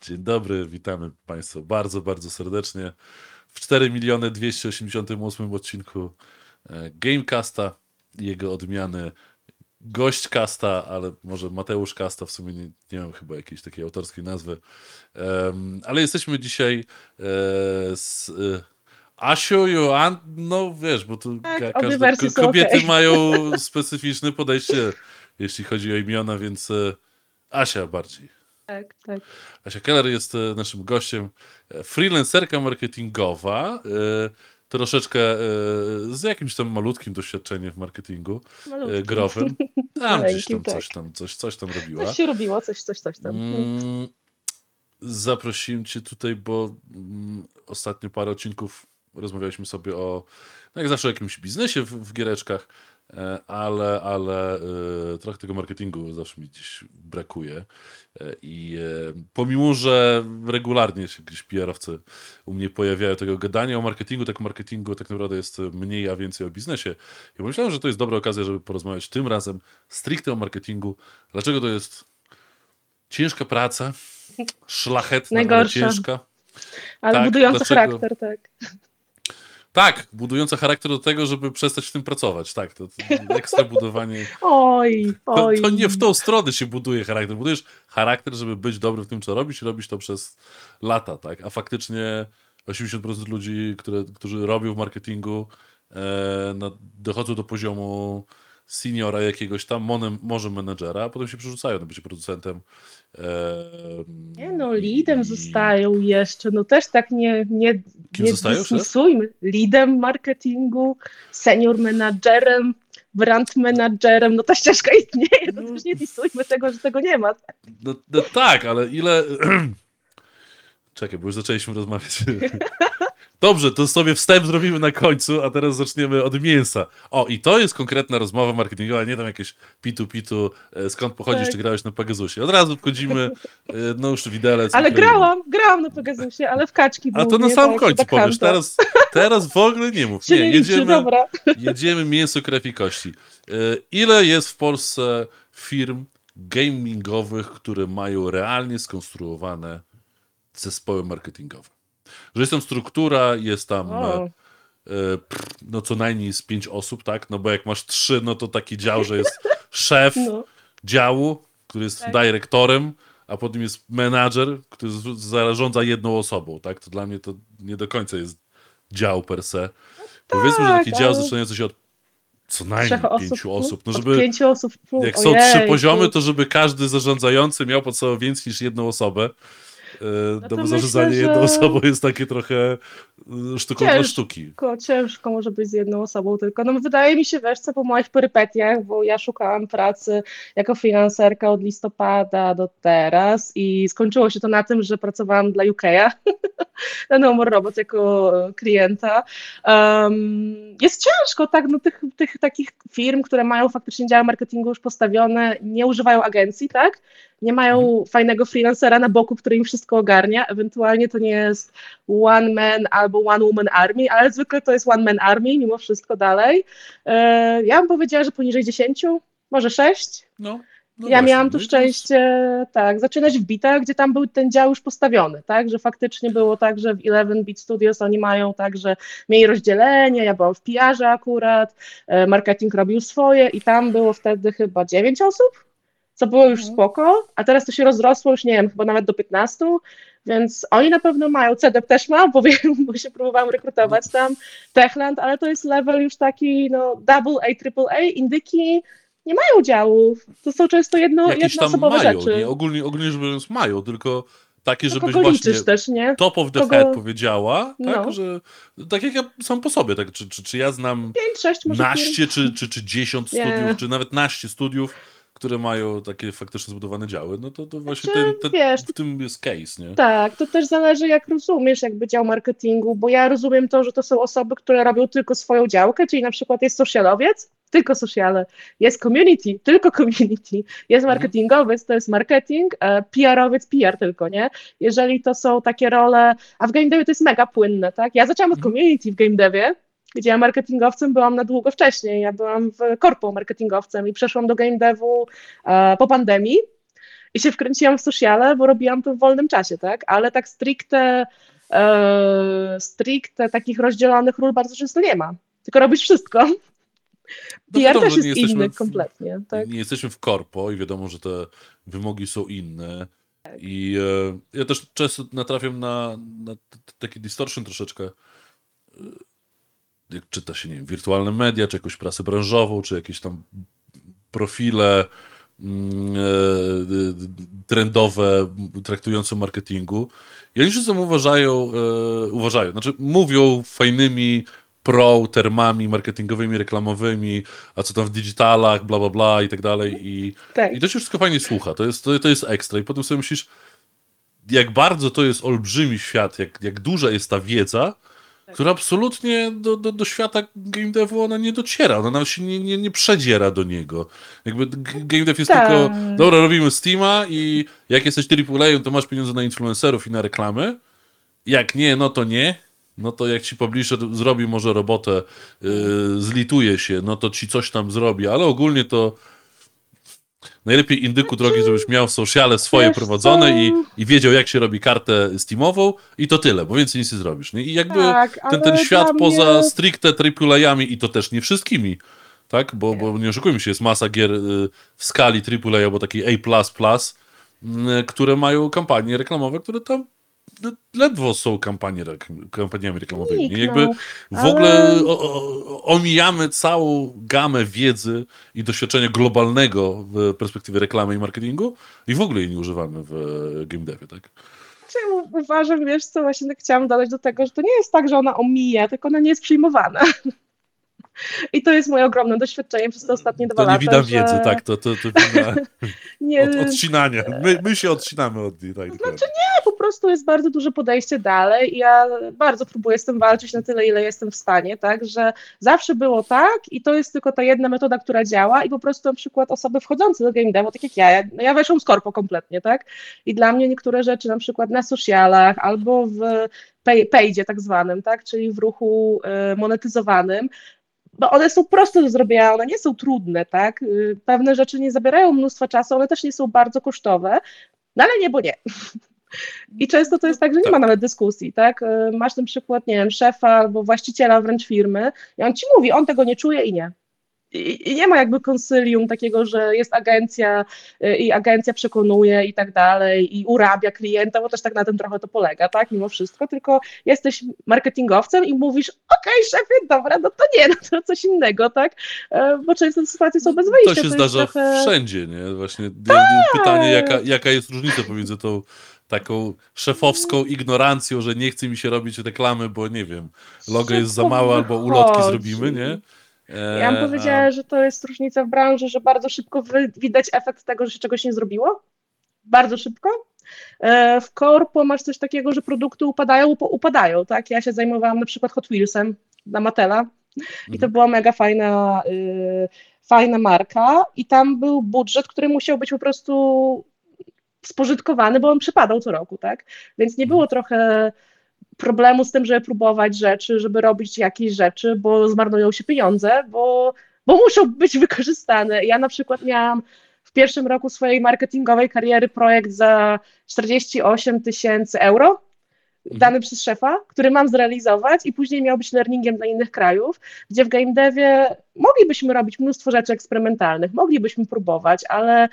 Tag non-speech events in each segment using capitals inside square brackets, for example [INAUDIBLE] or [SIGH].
Dzień dobry, witamy Państwa bardzo, bardzo serdecznie w 4 miliony 288 odcinku e, Gamecasta, jego odmiany Gośćcasta, ale może Mateusz Kasta, w sumie nie, nie mam chyba jakiejś takiej autorskiej nazwy. Em, ale jesteśmy dzisiaj e, z e, Joan, no wiesz, bo tu Tak, ka- każde kobiety okej. [LAUGHS] mają specyficzne podejście, jeśli chodzi o imiona, więc e, Asia bardziej. Tak, tak. Asia Keller jest e, naszym gościem. E, Freelancerka marketingowa, e, troszeczkę z jakimś tam malutkim doświadczeniem w marketingu Malutki. growym. [LAUGHS] Tam gdzieś tam Maleńkim, tak. coś tam, coś, coś tam robiła. Coś się robiło, coś, coś, coś tam. Mm, Zaprosiłem cię tutaj, bo mm, ostatnio parę odcinków rozmawialiśmy sobie o, no jak zawsze o jakimś biznesie w, w giereczkach, ale, ale e, trochę tego marketingu zawsze mi gdzieś brakuje. E, I e, pomimo, że regularnie się gdzieś PR-owcy u mnie pojawiają tego gadania o marketingu, tak marketingu tak naprawdę jest mniej, a więcej o biznesie. I pomyślałem, że to jest dobra okazja, żeby porozmawiać tym razem stricte o marketingu. Dlaczego to jest ciężka praca, [LAUGHS] szlachetna, Najgorsza. ciężka. Ale tak, budujący dlaczego? charakter, tak. Tak, budująca charakter do tego, żeby przestać w tym pracować. Tak, to, to ekstra budowanie. Oj, To, oj. to nie w tą stronę się buduje charakter. Budujesz charakter, żeby być dobry w tym, co robisz i robisz to przez lata, tak? A faktycznie 80% ludzi, które, którzy robią w marketingu, e, no, dochodzą do poziomu seniora jakiegoś tam, monem, może menedżera, a potem się przerzucają na bycie producentem. E, Nie no, i- zostają jeszcze, no też tak nie, nie, Kim nie dysmisujmy. Leadem marketingu, senior menadżerem, brand menadżerem, no ta ścieżka istnieje, no też nie disujmy tego, że tego nie ma. No, no tak, ale ile. [CLEARS THROAT] Czekaj, bo już zaczęliśmy rozmawiać. [LAUGHS] Dobrze, to sobie wstęp zrobimy na końcu, a teraz zaczniemy od mięsa. O, i to jest konkretna rozmowa marketingowa, nie tam jakieś pitu-pitu, e, skąd pochodzisz, Tak. czy grałeś na Pegasusie. Od razu wchodzimy, e, no już widelec. Ale grałam, grałam na Pegasusie, ale w kaczki A to na samym tak, końcu powiesz, teraz, teraz w ogóle nie mów. Nie, jedziemy, jedziemy mięso, krew i kości. E, Ile jest w Polsce firm gamingowych, które mają realnie skonstruowane zespoły marketingowe? Że jest tam struktura, jest tam e, e, no co najmniej z pięć osób, tak? No bo jak masz trzy, no to taki dział, że jest [LAUGHS] szef No. działu, który jest Tak. dyrektorem, a potem jest menadżer, który z- zarządza jedną osobą, tak? To dla mnie to nie do końca jest dział per se. Powiedzmy, że taki tak, dział ale- zaczynający się od co Trzech najmniej osób, pięciu no, osób. No od żeby, pięciu osób. fu, jak są trzy poziomy, to żeby każdy zarządzający miał pod sobą więcej niż jedną osobę. E, No, bo myślę, zarządzanie że- jedną osobą jest takie trochę sztuką dla Ciężko. sztuki. Ciężko, może być z jedną osobą tylko. No wydaje mi się, wiesz co, po moich perypetiach, bo ja szukałam pracy jako freelancerka od listopada do teraz i skończyło się to na tym, że pracowałam dla UK'a [LAUGHS] na No More Robot jako klienta. Um, jest ciężko, tak, no tych, tych takich firm, które mają faktycznie działy marketingu już postawione, nie używają agencji, tak? Nie mają fajnego freelancera na boku, który im wszystko ogarnia. Ewentualnie to nie jest one man albo one woman army, ale zwykle to jest one man army, mimo wszystko dalej. E, Ja bym powiedziała, że poniżej 10, może 6. No, no ja właśnie. miałam tu No jest- szczęście, tak, zaczynać w Bitach, gdzie tam był ten dział już postawiony, tak, że faktycznie było tak, że w 11 Bit Studios oni mają tak, że mieli rozdzielenie, ja byłam w PR-ze akurat, e, marketing robił swoje i tam było wtedy chyba 9 osób, co było już Mhm. spoko, a teraz to się rozrosło już, nie wiem, chyba nawet do 15, więc oni na pewno mają, CDEP też ma, bo wiem, bo się próbowałam rekrutować No. tam, Techland, ale to jest level już taki, no, double A, triple A, indyki nie mają działów, to są często jedno, Jakieś jednoosobowe mają, rzeczy. nie? Ogólnie, ogólnie rzecz biorąc mają, tylko takie, No, żebyś kogo właśnie też, nie? top of the Kogo- head powiedziała, tak, No. że tak jak ja sam po sobie, tak, czy, czy, czy ja znam 5, 6 może naście, czy, czy, czy 10 Nie. studiów, czy nawet naście studiów, które mają takie faktycznie zbudowane działy, no to, to właśnie Znaczy, ten, ten, wiesz, w tym jest case, nie? Tak, to też zależy, jak rozumiesz jakby dział marketingu, bo ja rozumiem to, że to są osoby, które robią tylko swoją działkę, czyli na przykład jest socialowiec, tylko sociale, jest community, tylko community, jest marketingowiec, to jest marketing, e, PR-owiec, PR tylko, nie? Jeżeli to są takie role, a w game devie to jest mega płynne, tak? Ja zaczęłam od Mhm. community w game devie, gdzie ja marketingowcem byłam na długo wcześniej, ja byłam w korpo marketingowcem i przeszłam do game devu e, po pandemii, i się wkręciłam w sociale, bo robiłam to w wolnym czasie, tak? Ale tak stricte, e, stricte takich rozdzielonych ról bardzo często nie ma. Tylko robisz wszystko. No PR też jest inny w- kompletnie, tak? Nie jesteśmy w korpo i wiadomo, że te wymogi są inne. Tak. I e, ja też często natrafiam na, na taki distortion troszeczkę. Jak czyta się, nie wiem, wirtualne media, czy jakąś prasę branżową, czy jakieś tam profile mm, e, trendowe traktujące o marketingu. I oni wszyscy uważają, e, uważają, znaczy mówią fajnymi pro termami marketingowymi, reklamowymi, a co tam w digitalach, bla, bla, bla i tak dalej. I, tak. i to się wszystko fajnie słucha, to jest, to, to jest ekstra. I potem sobie myślisz, jak bardzo to jest olbrzymi świat, jak, jak duża jest ta wiedza. Która absolutnie do, do, do świata game devu ona nie dociera, ona nawet się nie, nie, nie przedziera do niego. Jakby game dev jest Tak. tylko, dobra, robimy Steama i jak jesteś AAA, to masz pieniądze na influencerów i na reklamy. Jak nie, no to nie. No to jak ci publisher zrobi może robotę, yy, zlituje się, no to ci coś tam zrobi, ale ogólnie to najlepiej indyku drogi, żebyś miał sociale swoje Wiesz prowadzone co? i, i wiedział, jak się robi kartę Steamową i to tyle, bo więcej nic nie zrobisz. Nie? I jakby Tak, ten, ten ale świat dla poza mnie- stricte AAA-ami i to też nie wszystkimi, tak? Bo, Nie. bo nie oszukujmy się, jest masa gier y, w skali AAA albo takiej A++, y, które mają kampanie reklamowe, które tam ledwo są kampanie, kampaniami reklamowymi. Nie? Jakby w ale- ogóle o, o, omijamy całą gamę wiedzy i doświadczenia globalnego w perspektywie reklamy i marketingu i w ogóle jej nie używamy w game devie, tak? Czy u- uważam, wiesz co, właśnie tak chciałam dodać do tego, że to nie jest tak, że ona omija, tylko ona nie jest przyjmowana. I to jest moje ogromne doświadczenie przez te ostatnie dwa To nie lata. widam że wiedzy, tak, to, to, to wina [LAUGHS] Nie, od, odcinania. My, my się odcinamy od niej, tak. dokładnie. po prostu jest bardzo duże podejście dalej i ja bardzo próbuję z tym walczyć na tyle, ile jestem w stanie, tak, że zawsze było tak i to jest tylko ta jedna metoda, która działa i po prostu na przykład osoby wchodzące do game devu, tak jak ja, ja, no ja weszłam z korpo kompletnie, tak, i dla mnie niektóre rzeczy na przykład na socialach albo w pay, paydzie tak zwanym, tak, czyli w ruchu y, monetyzowanym, bo one są proste do zrobienia, one nie są trudne, tak? Y, Pewne rzeczy nie zabierają mnóstwa czasu, one też nie są bardzo kosztowe, no ale nie, bo nie. I często to jest tak, że nie ma Tak. nawet dyskusji, tak? Y, Masz na przykład, nie wiem, szefa albo właściciela wręcz firmy i on ci mówi, on tego nie czuje i nie. I, I nie ma jakby konsylium takiego, że jest agencja y, i agencja przekonuje i tak dalej i urabia klienta, bo też tak na tym trochę to polega, tak? Mimo wszystko, tylko jesteś marketingowcem i mówisz, okej, szefie, dobra, no to nie, [LAUGHS] no to coś innego, tak? E, Bo często sytuacje są bez wyjścia. To się jest zdarza trochę... wszędzie, nie? Właśnie pytanie, jaka, jaka jest różnica pomiędzy tą taką szefowską ignorancją, że nie chce mi się robić reklamy, bo nie wiem, logo jest za małe albo ulotki zrobimy, nie? E, Ja bym a- powiedziała, że to jest różnica w branży, że bardzo szybko widać efekt tego, że się czegoś nie zrobiło. Bardzo szybko. E, W korpo masz coś takiego, że produkty upadają, upadają, tak? Ja się zajmowałam na przykład Hot Wheelsem na Matela i to Mhm. była mega fajna, y, fajna marka i tam był budżet, który musiał być po prostu spożytkowany, bo on przypadał co roku, tak? Więc nie było trochę problemu z tym, żeby próbować rzeczy, żeby robić jakieś rzeczy, bo zmarnują się pieniądze, bo, bo muszą być wykorzystane. Ja na przykład miałam w pierwszym roku swojej marketingowej kariery projekt za 48 tysięcy euro, dany przez szefa, który mam zrealizować i później miał być learningiem dla innych krajów, gdzie w game devie moglibyśmy robić mnóstwo rzeczy eksperymentalnych, moglibyśmy próbować, ale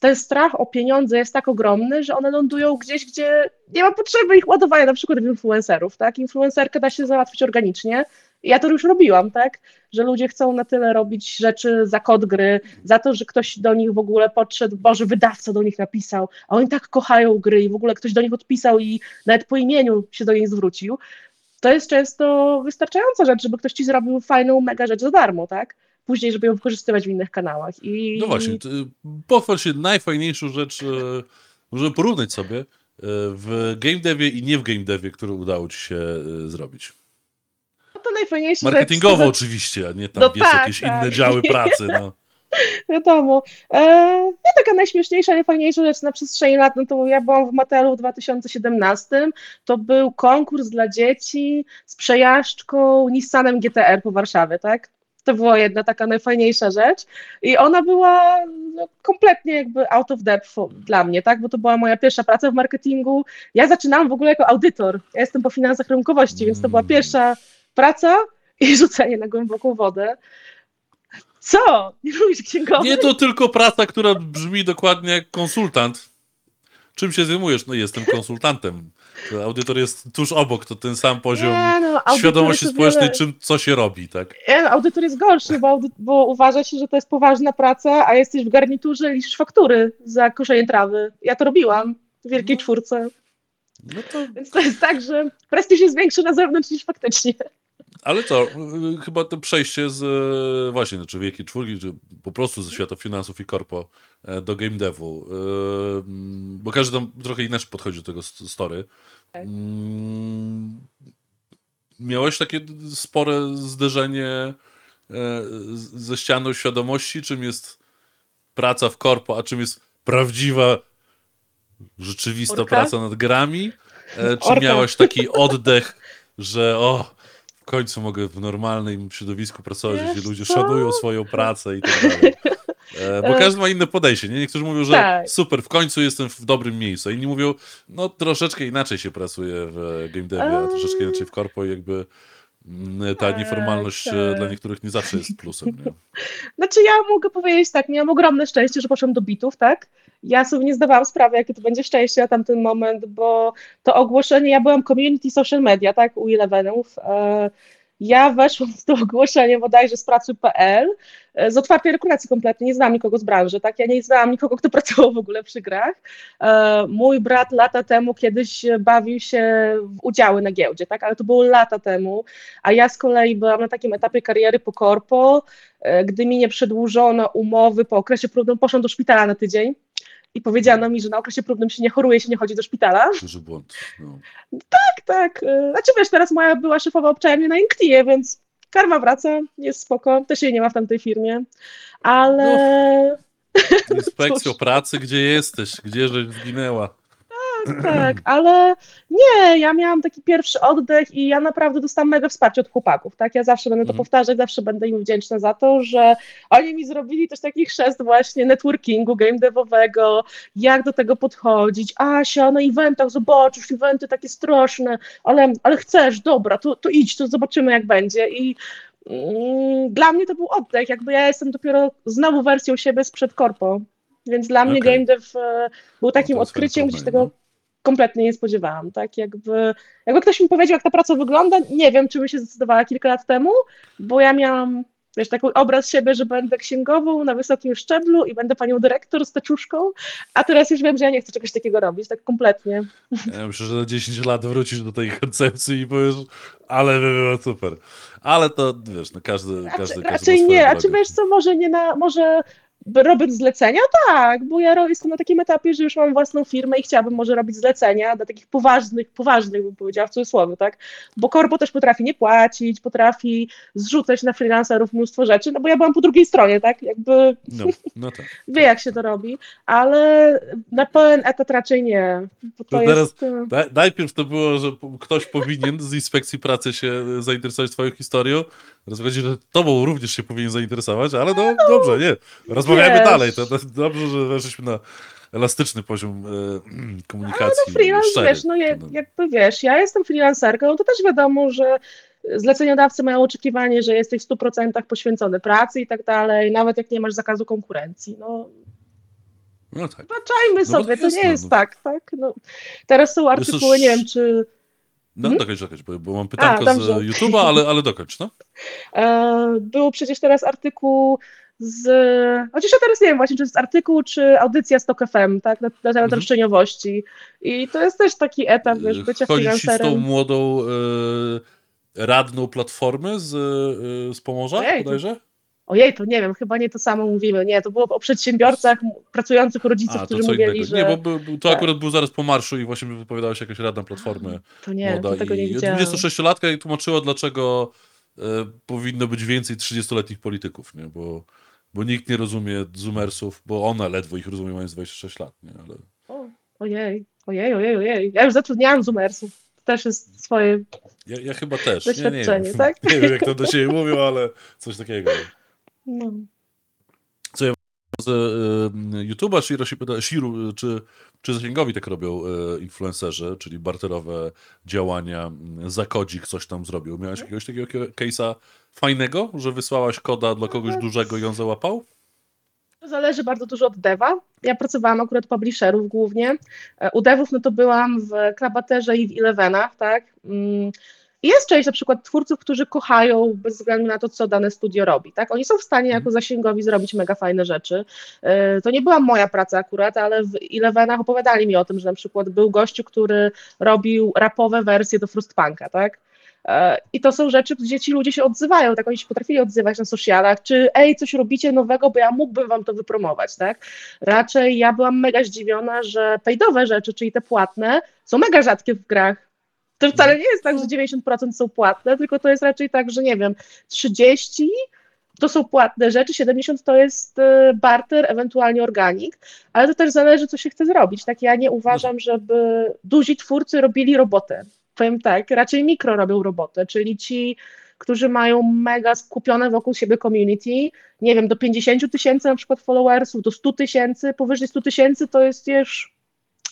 ten strach o pieniądze jest tak ogromny, że one lądują gdzieś, gdzie nie ma potrzeby ich ładowania, na przykład w influencerów, tak? Influencerkę da się załatwić organicznie. Ja to już robiłam, tak? Że ludzie chcą na tyle robić rzeczy za kod gry, za to, że ktoś do nich w ogóle podszedł, Boże, wydawca do nich napisał, a oni tak kochają gry i w ogóle ktoś do nich odpisał i nawet po imieniu się do nich zwrócił. To jest często wystarczająca rzecz, żeby ktoś ci zrobił fajną, mega rzecz za darmo, tak? Później, żeby ją wykorzystywać w innych kanałach. I... No właśnie, ty- pochwal się najfajniejszą rzecz, e, możemy porównać sobie e, w game devie i nie w game devie, które udało ci się zrobić. No to najfajniejsze Marketingowo rzecz, oczywiście, a nie tam No wiesz, tak, jakieś tak. inne działy pracy. No. [LAUGHS] Wiadomo. E, no taka najśmieszniejsza, najfajniejsza rzecz na przestrzeni lat, no to ja byłam w Matelu w 2017, to był konkurs dla dzieci z przejażdżką Nissanem GTR po Warszawie, tak? To była jedna taka najfajniejsza rzecz. I ona była no, kompletnie jakby out of depth dla mnie, tak? Bo to była moja pierwsza praca w marketingu. Ja zaczynałam w ogóle jako audytor. Ja jestem po finansach rynkowości, więc to była Mm. pierwsza praca i [LAUGHS] rzucenie na głęboką wodę. Co? Nie lubisz księgowych? Nie to tylko praca, która brzmi dokładnie jak konsultant. Czym się zajmujesz? No jestem konsultantem. Audytor jest tuż obok, to ten sam poziom Nie, no, świadomości społecznej, wiele- czym, co się robi, tak? Nie, no, audytor jest gorszy, bo, audy- bo uważa się, że to jest poważna praca, a jesteś w garniturze, liczysz faktury za koszenie trawy. Ja to robiłam w Wielkiej No. Czwórce. No to, Więc to jest tak, że prestiż jest większy na zewnątrz niż faktycznie. Ale to y, chyba to przejście z y, właśnie, znaczy wielkiej czwórki, czy po prostu ze świata finansów i korpo e, do game devu, y, mm, bo każdy tam trochę inaczej podchodzi do tego st- story. Tak. Mm, Miałeś takie spore zderzenie e, ze ścianą świadomości, czym jest praca w korpo, a czym jest prawdziwa, rzeczywista Orka? praca nad grami? E, Czy Orka. miałeś taki oddech, że o, końcu mogę w normalnym środowisku pracować, Wiesz gdzie ludzie co? szanują swoją pracę i tak dalej. E, Bo E, każdy ma inne podejście. Nie? Niektórzy mówią, że tak. super, w końcu jestem w dobrym miejscu. A inni mówią, no troszeczkę inaczej się pracuje w game devie, a troszeczkę inaczej w korpo i jakby mm, ta Tak, nieformalność e, tak. dla niektórych nie zawsze jest plusem. Nie? [LAUGHS] Znaczy ja mogę powiedzieć tak, miałam ogromne szczęście, że poszłam do bitów, tak? Ja sobie nie zdawałam sprawy, jakie to będzie szczęście na tamten moment, bo to ogłoszenie, ja byłam community social media, tak, u Elevenów. E, Ja weszłam w to ogłoszenie bodajże z pracy.pl, e, z otwartej rekrutacji kompletnie, nie znałam nikogo z branży, tak? Ja nie znałam nikogo, kto [LAUGHS] pracował w ogóle przy grach. E, Mój brat lata temu kiedyś bawił się w udziały na giełdzie, tak? Ale to było lata temu, a ja z kolei byłam na takim etapie kariery po korpo, gdy mi nie przedłużono umowy po okresie próbnym, poszłam do szpitala na tydzień i powiedziano mi, że na okresie próbnym się nie choruje, się nie chodzi do szpitala. Duży błąd. No. Tak, tak. e, Znaczy wiesz, teraz moja była szefowa obczaja mnie na LinkedInie, więc karma wraca, jest spoko, też jej nie ma w tamtej firmie, ale [LAUGHS] Cóż. pracy, gdzie jesteś? Gdzie żeś zginęła? Tak, ale nie, ja miałam taki pierwszy oddech i ja naprawdę dostałam mega wsparcie od chłopaków, tak, ja zawsze będę to Mhm. powtarzać, zawsze będę im wdzięczna za to, że oni mi zrobili też taki chrzest właśnie networkingu, game devowego, jak do tego podchodzić, Asia, na eventach zobaczysz, eventy takie straszne, ale, ale chcesz, dobra, to, to idź, to zobaczymy jak będzie i mm, dla mnie to był oddech, jakby ja jestem dopiero znowu wersją siebie sprzed korpo, więc dla mnie Okej. game dev e, był takim jest odkryciem, gdzie się fajne, tego kompletnie nie spodziewałam, tak, jakby, jakby ktoś mi powiedział, jak ta praca wygląda, nie wiem, czy bym się zdecydowała kilka lat temu, bo ja miałam, wiesz, taki obraz siebie, że będę księgową na wysokim szczeblu i będę panią dyrektor z teczuszką, a teraz już wiem, że ja nie chcę czegoś takiego robić, tak kompletnie. Ja myślę, że za 10 lat wrócisz do tej koncepcji i powiesz, ale by było super. Ale to, wiesz, no każdy, każdy, Raczej, każdy raczej nie, a czy wiesz co, może nie na, może robić zlecenia? Tak, bo ja jestem na takim etapie, że już mam własną firmę i chciałabym może robić zlecenia dla takich poważnych, poważnych bym powiedziała w cudzysłowie, tak? Bo korpo też potrafi nie płacić, potrafi zrzucać na freelancerów mnóstwo rzeczy, no bo ja byłam po drugiej stronie, tak? Jakby No, no tak. [LAUGHS] wie jak się to robi, ale na pełen etat raczej nie, bo to, To teraz- jest... Na- Najpierw to było, że ktoś powinien z inspekcji pracy się zainteresować twoją historią. Teraz że tobą również się powinien zainteresować, ale no dobrze, nie. Rozmawiamy Wiesz. dalej. To, to dobrze, że weszliśmy na elastyczny poziom e, [CLEARS THROAT] komunikacji. no freelance, szczery. wiesz, no je, No. jakby wiesz, ja jestem freelancerką, no to też wiadomo, że zleceniodawcy mają oczekiwanie, że jesteś w 100% poświęcony pracy i tak dalej, nawet jak nie masz zakazu konkurencji, no no tak. zaczajmy No bo sobie, to jest, nie no, jest no. tak, tak, no. Teraz są to artykuły, nie wiem, czy No Mhm. dokończ, dokończ, bo, bo mam pytanko A, z. YouTube'a, ale, ale dokończ, no. e, był przecież teraz artykuł z, chociaż ja teraz nie wiem właśnie, czy to jest artykuł, czy audycja Stock FM, tak, na, na temat Mhm. roszczeniowości i to jest też taki etap, wiesz, bycia Chodzi ci z tą freelancerem. młodą e, radną platformy z, e, z Pomorza Ojej, bodajże? Ojej, to nie wiem, chyba nie to samo mówimy. Nie, to było o przedsiębiorcach, pracujących rodziców, A, którzy co mówili, innego. że Nie, bo był, to tak. akurat był zaraz po marszu i właśnie wypowiadała się jakaś radna platformy to nie, młoda to tego nie i widziałam. 26-latka i tłumaczyła, dlaczego e, powinno być więcej 30-letnich polityków, nie? Bo, bo nikt nie rozumie zoomersów, bo ona ledwo ich rozumie mając 26 lat, nie? Ale... O, ojej, ojej, ojej, ojej. Ja już zatrudniałam zoomersów. też jest swoje Ja, ja chyba też. Nie, nie, wiem. doświadczenie, tak? nie wiem, jak to do siebie mówią, ale coś takiego. No. Z y, YouTube'a Shiro się pyta, Shiru, czy, czy zasięgowi tak robią y, influencerzy, czyli barterowe działania, y, za kodzik coś tam zrobił. Miałeś jakiegoś takiego case'a fajnego, że wysłałaś koda dla kogoś dużego i on załapał? To zależy bardzo dużo od dewa. Ja pracowałam akurat publisherów głównie. E, U devów no to byłam w Klabaterze i w Elevenach, tak? Mm, jest część na przykład twórców, którzy kochają bez względu na to, co dane studio robi, tak? Oni są w stanie jako zasięgowi zrobić mega fajne rzeczy. E, To nie była moja praca akurat, ale w Elevenach opowiadali mi o tym, że na przykład był gościu, który robił rapowe wersje do Frostpunka, tak? E, I to są rzeczy, gdzie ci ludzie się odzywają, tak oni się potrafili odzywać na socialach, czy ej, coś robicie nowego, bo ja mógłbym wam to wypromować, tak? Raczej ja byłam mega zdziwiona, że paydowe rzeczy, czyli te płatne, są mega rzadkie w grach. To wcale nie jest tak, że 90% są płatne, tylko to jest raczej tak, że nie wiem, 30 to są płatne rzeczy, 70 to jest e, barter, ewentualnie organik, ale to też zależy, co się chce zrobić. Tak, ja nie uważam, żeby duzi twórcy robili robotę. Powiem tak, raczej mikro robią robotę, czyli ci, którzy mają mega skupione wokół siebie community, nie wiem, do 50 tysięcy na przykład followersów, do 100 tysięcy, powyżej 100 tysięcy to jest już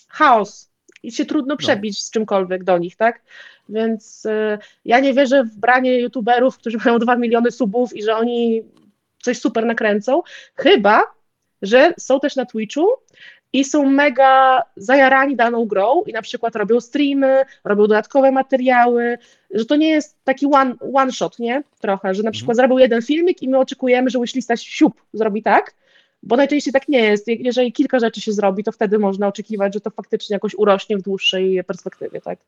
chaos i się trudno przebić z czymkolwiek do nich, tak? Więc y, ja nie wierzę w branie youtuberów, którzy mają 2 miliony subów i że oni coś super nakręcą, chyba, że są też na Twitchu i są mega zajarani daną grą i na przykład robią streamy, robią dodatkowe materiały, że to nie jest taki one, one shot, nie? Trochę, że na przykład zrobią jeden filmik i my oczekujemy, że wishlista siup zrobi tak, bo najczęściej tak nie jest. Jeżeli kilka rzeczy się zrobi, to wtedy można oczekiwać, że to faktycznie jakoś urośnie w dłuższej perspektywie, tak?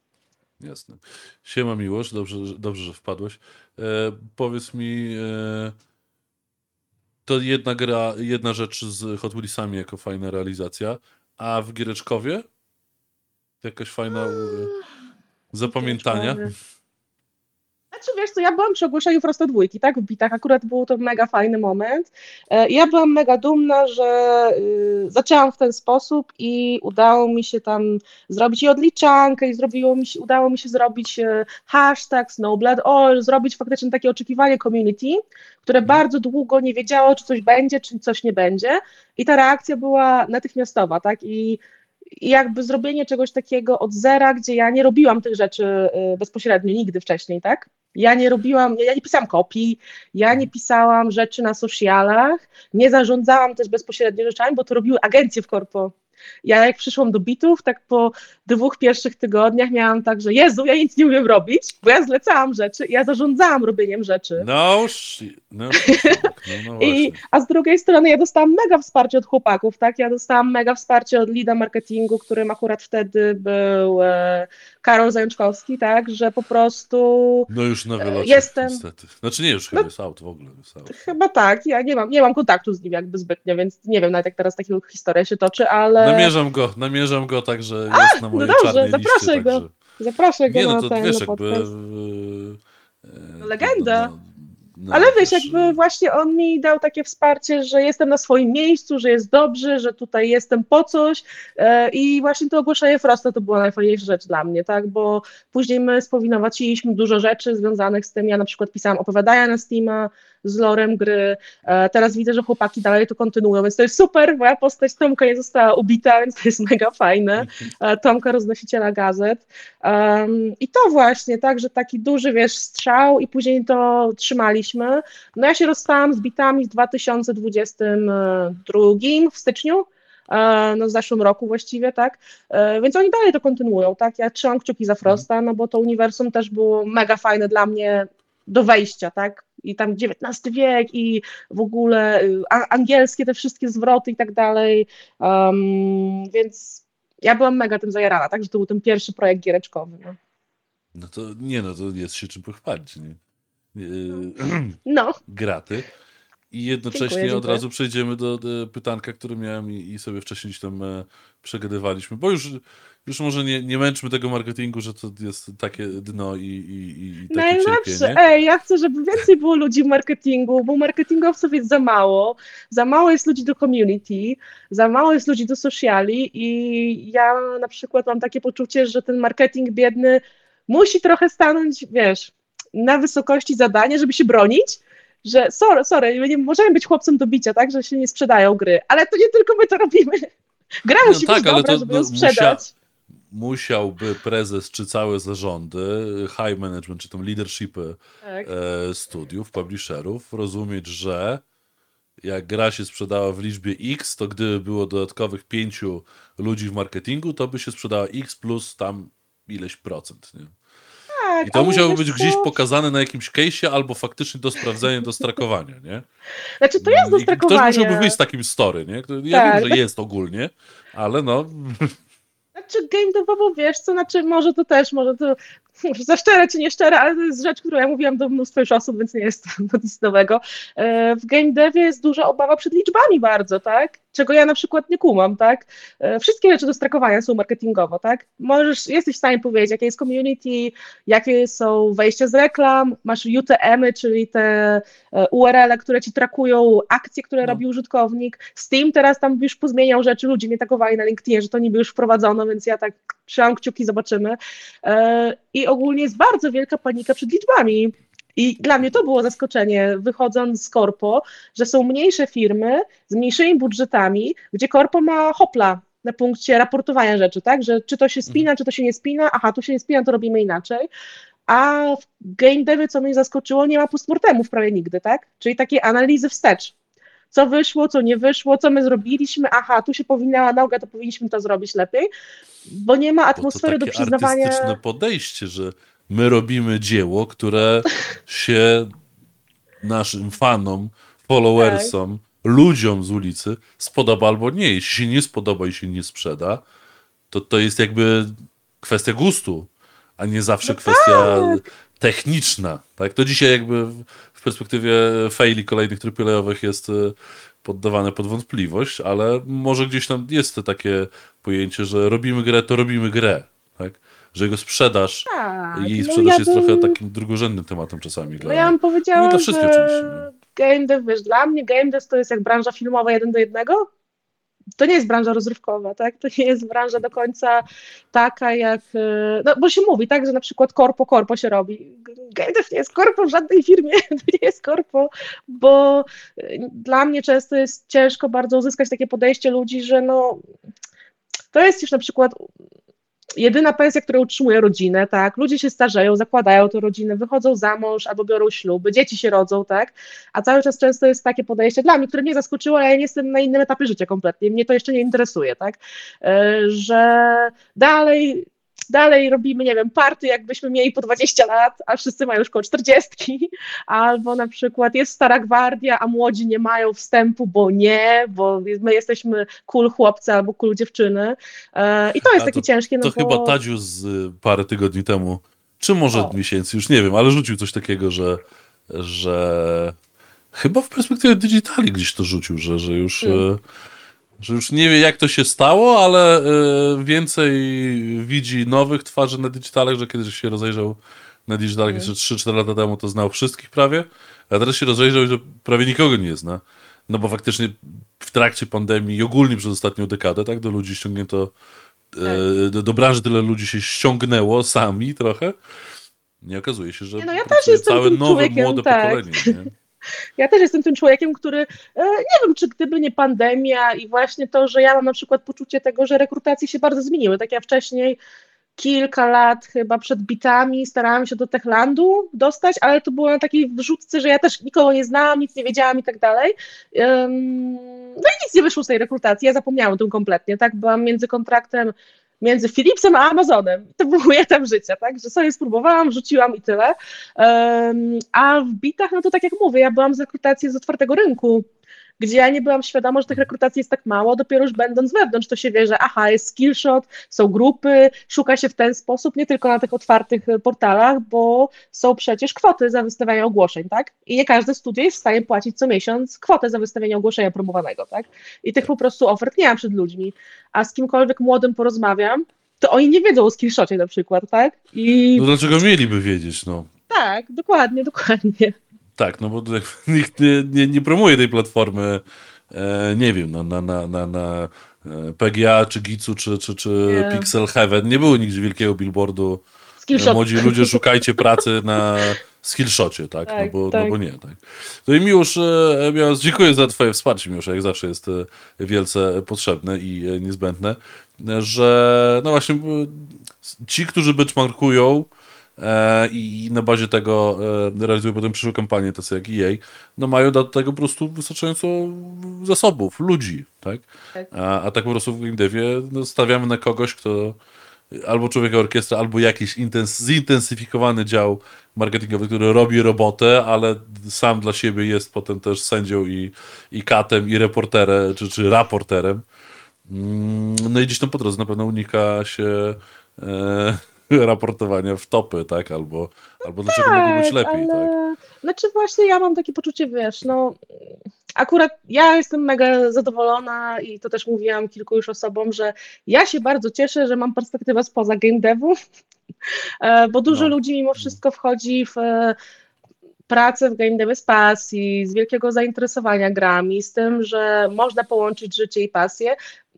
Jasne. Siema Miłosz, dobrze, że- dobrze że wpadłeś. E, powiedz mi, e, to jedna gra, jedna rzecz z Hot Wheelsami jako fajna realizacja, a w Giereczkowie? Jakaś fajna zapamiętania? Znaczy wiesz co, ja byłam przy ogłoszeniu prosto dwójki, tak, w bitach, akurat był to mega fajny moment. E, Ja byłam mega dumna, że y, zaczęłam w ten sposób i udało mi się tam zrobić i odliczankę i zrobiło mi się, udało mi się zrobić e, hashtag Snowblood. Oil, zrobić faktycznie takie oczekiwanie community, które bardzo długo nie wiedziało, czy coś będzie, czy coś nie będzie. I ta reakcja była natychmiastowa, tak, i i jakby zrobienie czegoś takiego od zera, gdzie ja nie robiłam tych rzeczy y, bezpośrednio nigdy wcześniej, tak? Ja nie robiłam, ja nie pisałam kopii, ja nie pisałam rzeczy na socialach, nie zarządzałam też bezpośrednio rzeczami, bo to robiły agencje w korpo. Ja jak przyszłam do bitów, tak po dwóch pierwszych tygodniach miałam tak, że Jezu, ja nic nie umiem robić, bo ja zlecałam rzeczy, ja zarządzałam robieniem rzeczy. No, no, shit, no, no [LAUGHS] I, właśnie. a z drugiej strony ja dostałam mega wsparcie od chłopaków, tak? Ja dostałam mega wsparcie od lida marketingu, którym akurat wtedy był e, Karol Zajączkowski, tak? Że po prostu No już na wylocie, jestem- niestety. Znaczy nie, już chyba jest out w ogóle. Out. chyba tak, ja nie mam, nie mam kontaktu z nim jakby zbytnio, więc nie wiem nawet jak teraz taka historia się toczy, ale Namierzam go, namierzam go tak, że jest na no mojej dobrze, czarnej zapraszaj liście. go. Także... zaproszę go Nie, no na to ten wiesz, na jakby... podcast. e, e, Legenda. no, no, Ale wiesz, też, jakby właśnie on mi dał takie wsparcie, że jestem na swoim miejscu, że jest dobrze, że tutaj jestem po coś e, i właśnie to ogłoszenie Frosta to była najfajniejsza rzecz dla mnie, tak, bo później my spowinowaciliśmy dużo rzeczy związanych z tym, ja na przykład pisałam opowiadania na Steama z lorem gry, e, teraz widzę, że chłopaki dalej to kontynuują, więc to jest super, moja postać Tomka nie została ubita, więc to jest mega fajne, E, Tomka roznosiciela gazet. I to właśnie, tak, że taki duży, wiesz, strzał i później to trzymaliśmy. No ja się rozstałam z bitami w 2022 w styczniu, e, no w zeszłym roku właściwie, tak, więc oni dalej to kontynuują, tak, ja trzymam kciuki za Frosta, no bo to uniwersum też było mega fajne dla mnie do wejścia, tak, i tam XIX wiek i w ogóle y, angielskie te wszystkie zwroty i tak dalej, um, więc ja byłam mega tym zajarana, tak, że to był ten pierwszy projekt giereczkowy. No, No to nie, no to jest się czym pochwalić, nie? E, [CLEARS THROAT] no graty. I jednocześnie Dziękuję, od dziękuję. razu przejdziemy do, do pytanka, które miałem i, i sobie wcześniej tam e, przegadywaliśmy, bo już, już może nie, nie męczmy tego marketingu, że to jest takie dno i, i, i takie najlepsze. cierpienie. Ej, ja chcę, żeby więcej było ludzi w marketingu, bo marketingowców jest za mało. Za mało jest ludzi do community, za mało jest ludzi do sociali i ja na przykład mam takie poczucie, że ten marketing biedny musi trochę stanąć, wiesz, na wysokości zadania, żeby się bronić, że sorry, sorry, my nie możemy być chłopcem do bicia, tak, że się nie sprzedają gry, ale to nie tylko my to robimy. Gra No musi tak, być dobra, to- żeby no, ją sprzedać. musia- Musiałby prezes czy całe zarządy, high management, czy tam leadershipy Tak. e, studiów, publisherów rozumieć, że jak gra się sprzedała w liczbie X, to gdyby było dodatkowych pięciu ludzi w marketingu, to by się sprzedała X plus tam ileś procent. Nie? tak, I to musiałoby być gdzieś co? pokazane na jakimś case'ie albo faktycznie do sprawdzenia, do strakowania, nie? Znaczy, to jest do I Ktoś strakowania. musiałby wyjść z takim story, nie? Ja Tak, wiem, że jest ogólnie, ale no, [LAUGHS] Znaczy game devowo, wiesz co, znaczy może to też, może to za szczere czy nie szczere, ale to jest rzecz, którą ja mówiłam do mnóstwa już osób, więc nie jest to nic nowego. E, W game devie jest duża obawa przed liczbami bardzo, tak? Czego ja na przykład nie kumam, tak? E, Wszystkie rzeczy do strakowania są marketingowo, tak? Możesz, jesteś w stanie powiedzieć, jakie jest community, jakie są wejścia z reklam, masz UTM-y, czyli te e, URL-e, które ci trakują akcje, które No. robi użytkownik. Steam teraz tam już pozmieniał rzeczy, ludzie mnie tagowali na LinkedInie, że to niby już wprowadzono, więc ja tak trzymam kciuki, zobaczymy. E, I ogólnie jest bardzo wielka panika przed liczbami. I dla mnie to było zaskoczenie, wychodząc z korpo, że są mniejsze firmy z mniejszymi budżetami, gdzie korpo ma hopla na punkcie raportowania rzeczy, tak? Że czy to się spina, czy to się nie spina, aha, tu się nie spina, to robimy inaczej. A w game devie, co mnie zaskoczyło, nie ma postmortemów prawie nigdy, tak? Czyli takie analizy wstecz. Co wyszło, co nie wyszło, co my zrobiliśmy, aha, tu się powinna noga, to powinniśmy to zrobić lepiej, bo nie ma bo to atmosfery do takie przyznawania. artystyczne podejście, że my robimy dzieło, które się naszym fanom, followersom, Tak. ludziom z ulicy spodoba albo nie. Jeśli się nie spodoba i się nie sprzeda, to to jest jakby kwestia gustu, a nie zawsze No kwestia techniczna. Tak? To dzisiaj jakby w- perspektywie faili kolejnych triplejowych jest e, poddawane pod wątpliwość, ale może gdzieś tam jest to takie pojęcie, że robimy grę, to robimy grę. Tak? Że jego sprzedaż Tak, jej no sprzedaż ja jest bym- trochę takim drugorzędnym tematem czasami. No Dla... ja bym No powiedziała, wszystkie że oczywiście, no. game dev, wiesz, dla mnie game dev to jest jak branża filmowa jeden do jednego. To nie jest branża rozrywkowa, tak? To nie jest branża do końca taka jak, e, no bo się mówi, tak, że na przykład korpo, korpo się robi. Game dev nie jest korpo w żadnej firmie, [LAUGHS] to nie jest korpo, bo e, dla mnie często jest ciężko bardzo uzyskać takie podejście ludzi, że no to jest już na przykład jedyna pensja, która utrzymuje rodzinę, tak? Ludzie się starzeją, zakładają tę rodzinę, wychodzą za mąż albo biorą śluby, dzieci się rodzą, tak? A cały czas często jest takie podejście dla mnie, które mnie zaskoczyło, ale ja nie jestem na innym etapie życia kompletnie, mnie to jeszcze nie interesuje, tak? E, Że dalej dalej robimy, nie wiem, party, jakbyśmy mieli po 20 lat, a wszyscy mają już koło 40, albo na przykład jest stara gwardia, a młodzi nie mają wstępu, bo nie, bo my jesteśmy cool chłopcy albo cool dziewczyny. E, I to jest A takie to- ciężkie, no To bo... chyba Tadziu z y, parę tygodni temu, czy może O. miesięcy, już nie wiem, ale rzucił coś takiego, że, że chyba w perspektywie digitali gdzieś to rzucił, że, że już. Mm. Y, Że już nie wie, jak to się stało, ale y, więcej widzi nowych twarzy na digitalach, że kiedyś się rozejrzał na digitalach jeszcze 3-4 lata temu, to znał wszystkich prawie, a teraz się rozejrzał, że prawie nikogo nie zna. No bo faktycznie w trakcie pandemii i ogólnie przez ostatnią dekadę, tak, do ludzi ściągnięto e, do, do branży tyle ludzi się ściągnęło sami trochę. Nie okazuje się, że Nie, no ja też jestem całe nowe, młode tak. pokolenie. Nie? [LAUGHS] Ja też jestem tym człowiekiem, który e, nie wiem, czy gdyby nie pandemia i właśnie to, że ja mam na przykład poczucie tego, że rekrutacje się bardzo zmieniły. Tak ja wcześniej kilka lat chyba przed bitami starałam się do Techlandu dostać, ale to było na takiej wrzutce, że ja też nikogo nie znałam, nic nie wiedziałam i tak dalej. No i nic nie wyszło z tej rekrutacji, ja zapomniałam o tym kompletnie, tak? Byłam między kontraktem między Philipsem a Amazonem. To był etap życia, tak? Że sobie spróbowałam, rzuciłam i tyle. A w bitach, no to tak jak mówię, ja byłam z rekrutacji z otwartego rynku, gdzie ja nie byłam świadoma, że tych rekrutacji jest tak mało, dopiero już będąc wewnątrz, to się wie, że aha, jest skillshot, są grupy, szuka się w ten sposób, nie tylko na tych otwartych e, portalach, bo są przecież kwoty za wystawianie ogłoszeń, tak? I nie każde studio jest w stanie płacić co miesiąc kwotę za wystawienie ogłoszenia promowanego, tak? I tych po prostu ofert nie mam przed ludźmi, a z kimkolwiek młodym porozmawiam, to oni nie wiedzą o skillshocie na przykład, tak? I No dlaczego mieliby wiedzieć, no? tak, dokładnie, dokładnie. Tak, no bo tutaj [LAUGHS] nikt nie, nie, nie promuje tej platformy, e, nie wiem, no, na, na, na, na e, PGA, czy Gicu, czy, czy, czy Nie. Pixel Heaven. Nie było nigdzie wielkiego billboardu Skillshot. młodzi ludzie szukajcie pracy na [LAUGHS] skillshocie, tak? no, Tak, bo, no tak. bo nie, tak. No i Miłosz, e, Miłosz, dziękuję za twoje wsparcie, Miłosz, jak zawsze jest e, wielce potrzebne i niezbędne, że no właśnie ci, którzy benchmarkują i i na bazie tego e, realizują potem przyszłe kampanie, tacy jak EA, no mają do tego po prostu wystarczająco zasobów, ludzi, tak? Tak. A, a tak po prostu w game devie no, stawiamy na kogoś, kto albo człowieka orkiestra, albo jakiś intens- zintensyfikowany dział marketingowy, który robi robotę, ale sam dla siebie jest potem też sędzią i, i katem, i reporterem, czy, czy raporterem. Mm, No i gdzieś tam po drodze na pewno unika się e, [LAUGHS] raportowania w topy, tak? Albo, albo dlaczego mogło być lepiej, tak? ale... Znaczy właśnie ja mam takie poczucie, wiesz, no akurat ja jestem mega zadowolona i to też mówiłam kilku już osobom, że ja się bardzo cieszę, że mam perspektywę spoza game devu, [LAUGHS] e, bo dużo No. ludzi mimo wszystko wchodzi w e, pracę w game devie z pasji, z wielkiego zainteresowania grami, z tym, że można połączyć życie i pasję.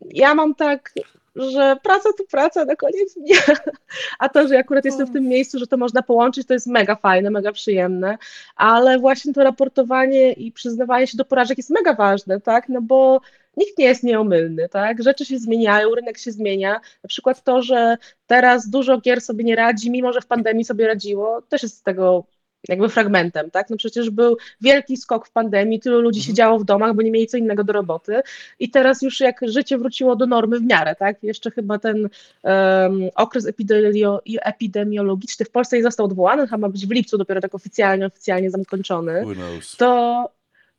Ja mam tak, że praca to praca na koniec dnia, [LAUGHS] a to, że akurat jestem w tym miejscu, że to można połączyć, to jest mega fajne, mega przyjemne, ale właśnie to raportowanie i przyznawanie się do porażek jest mega ważne, tak, no bo nikt nie jest nieomylny, tak, rzeczy się zmieniają, rynek się zmienia, na przykład to, że teraz dużo gier sobie nie radzi, mimo że w pandemii sobie radziło, też jest z tego jakby fragmentem, tak? No przecież był wielki skok w pandemii, tylu ludzi Mhm. siedziało w domach, bo nie mieli co innego do roboty i teraz już jak życie wróciło do normy w miarę, tak? Jeszcze chyba ten um, okres epidemio, epidemiologiczny w Polsce nie został odwołany, chyba ma być w lipcu dopiero tak oficjalnie, oficjalnie zakończony to,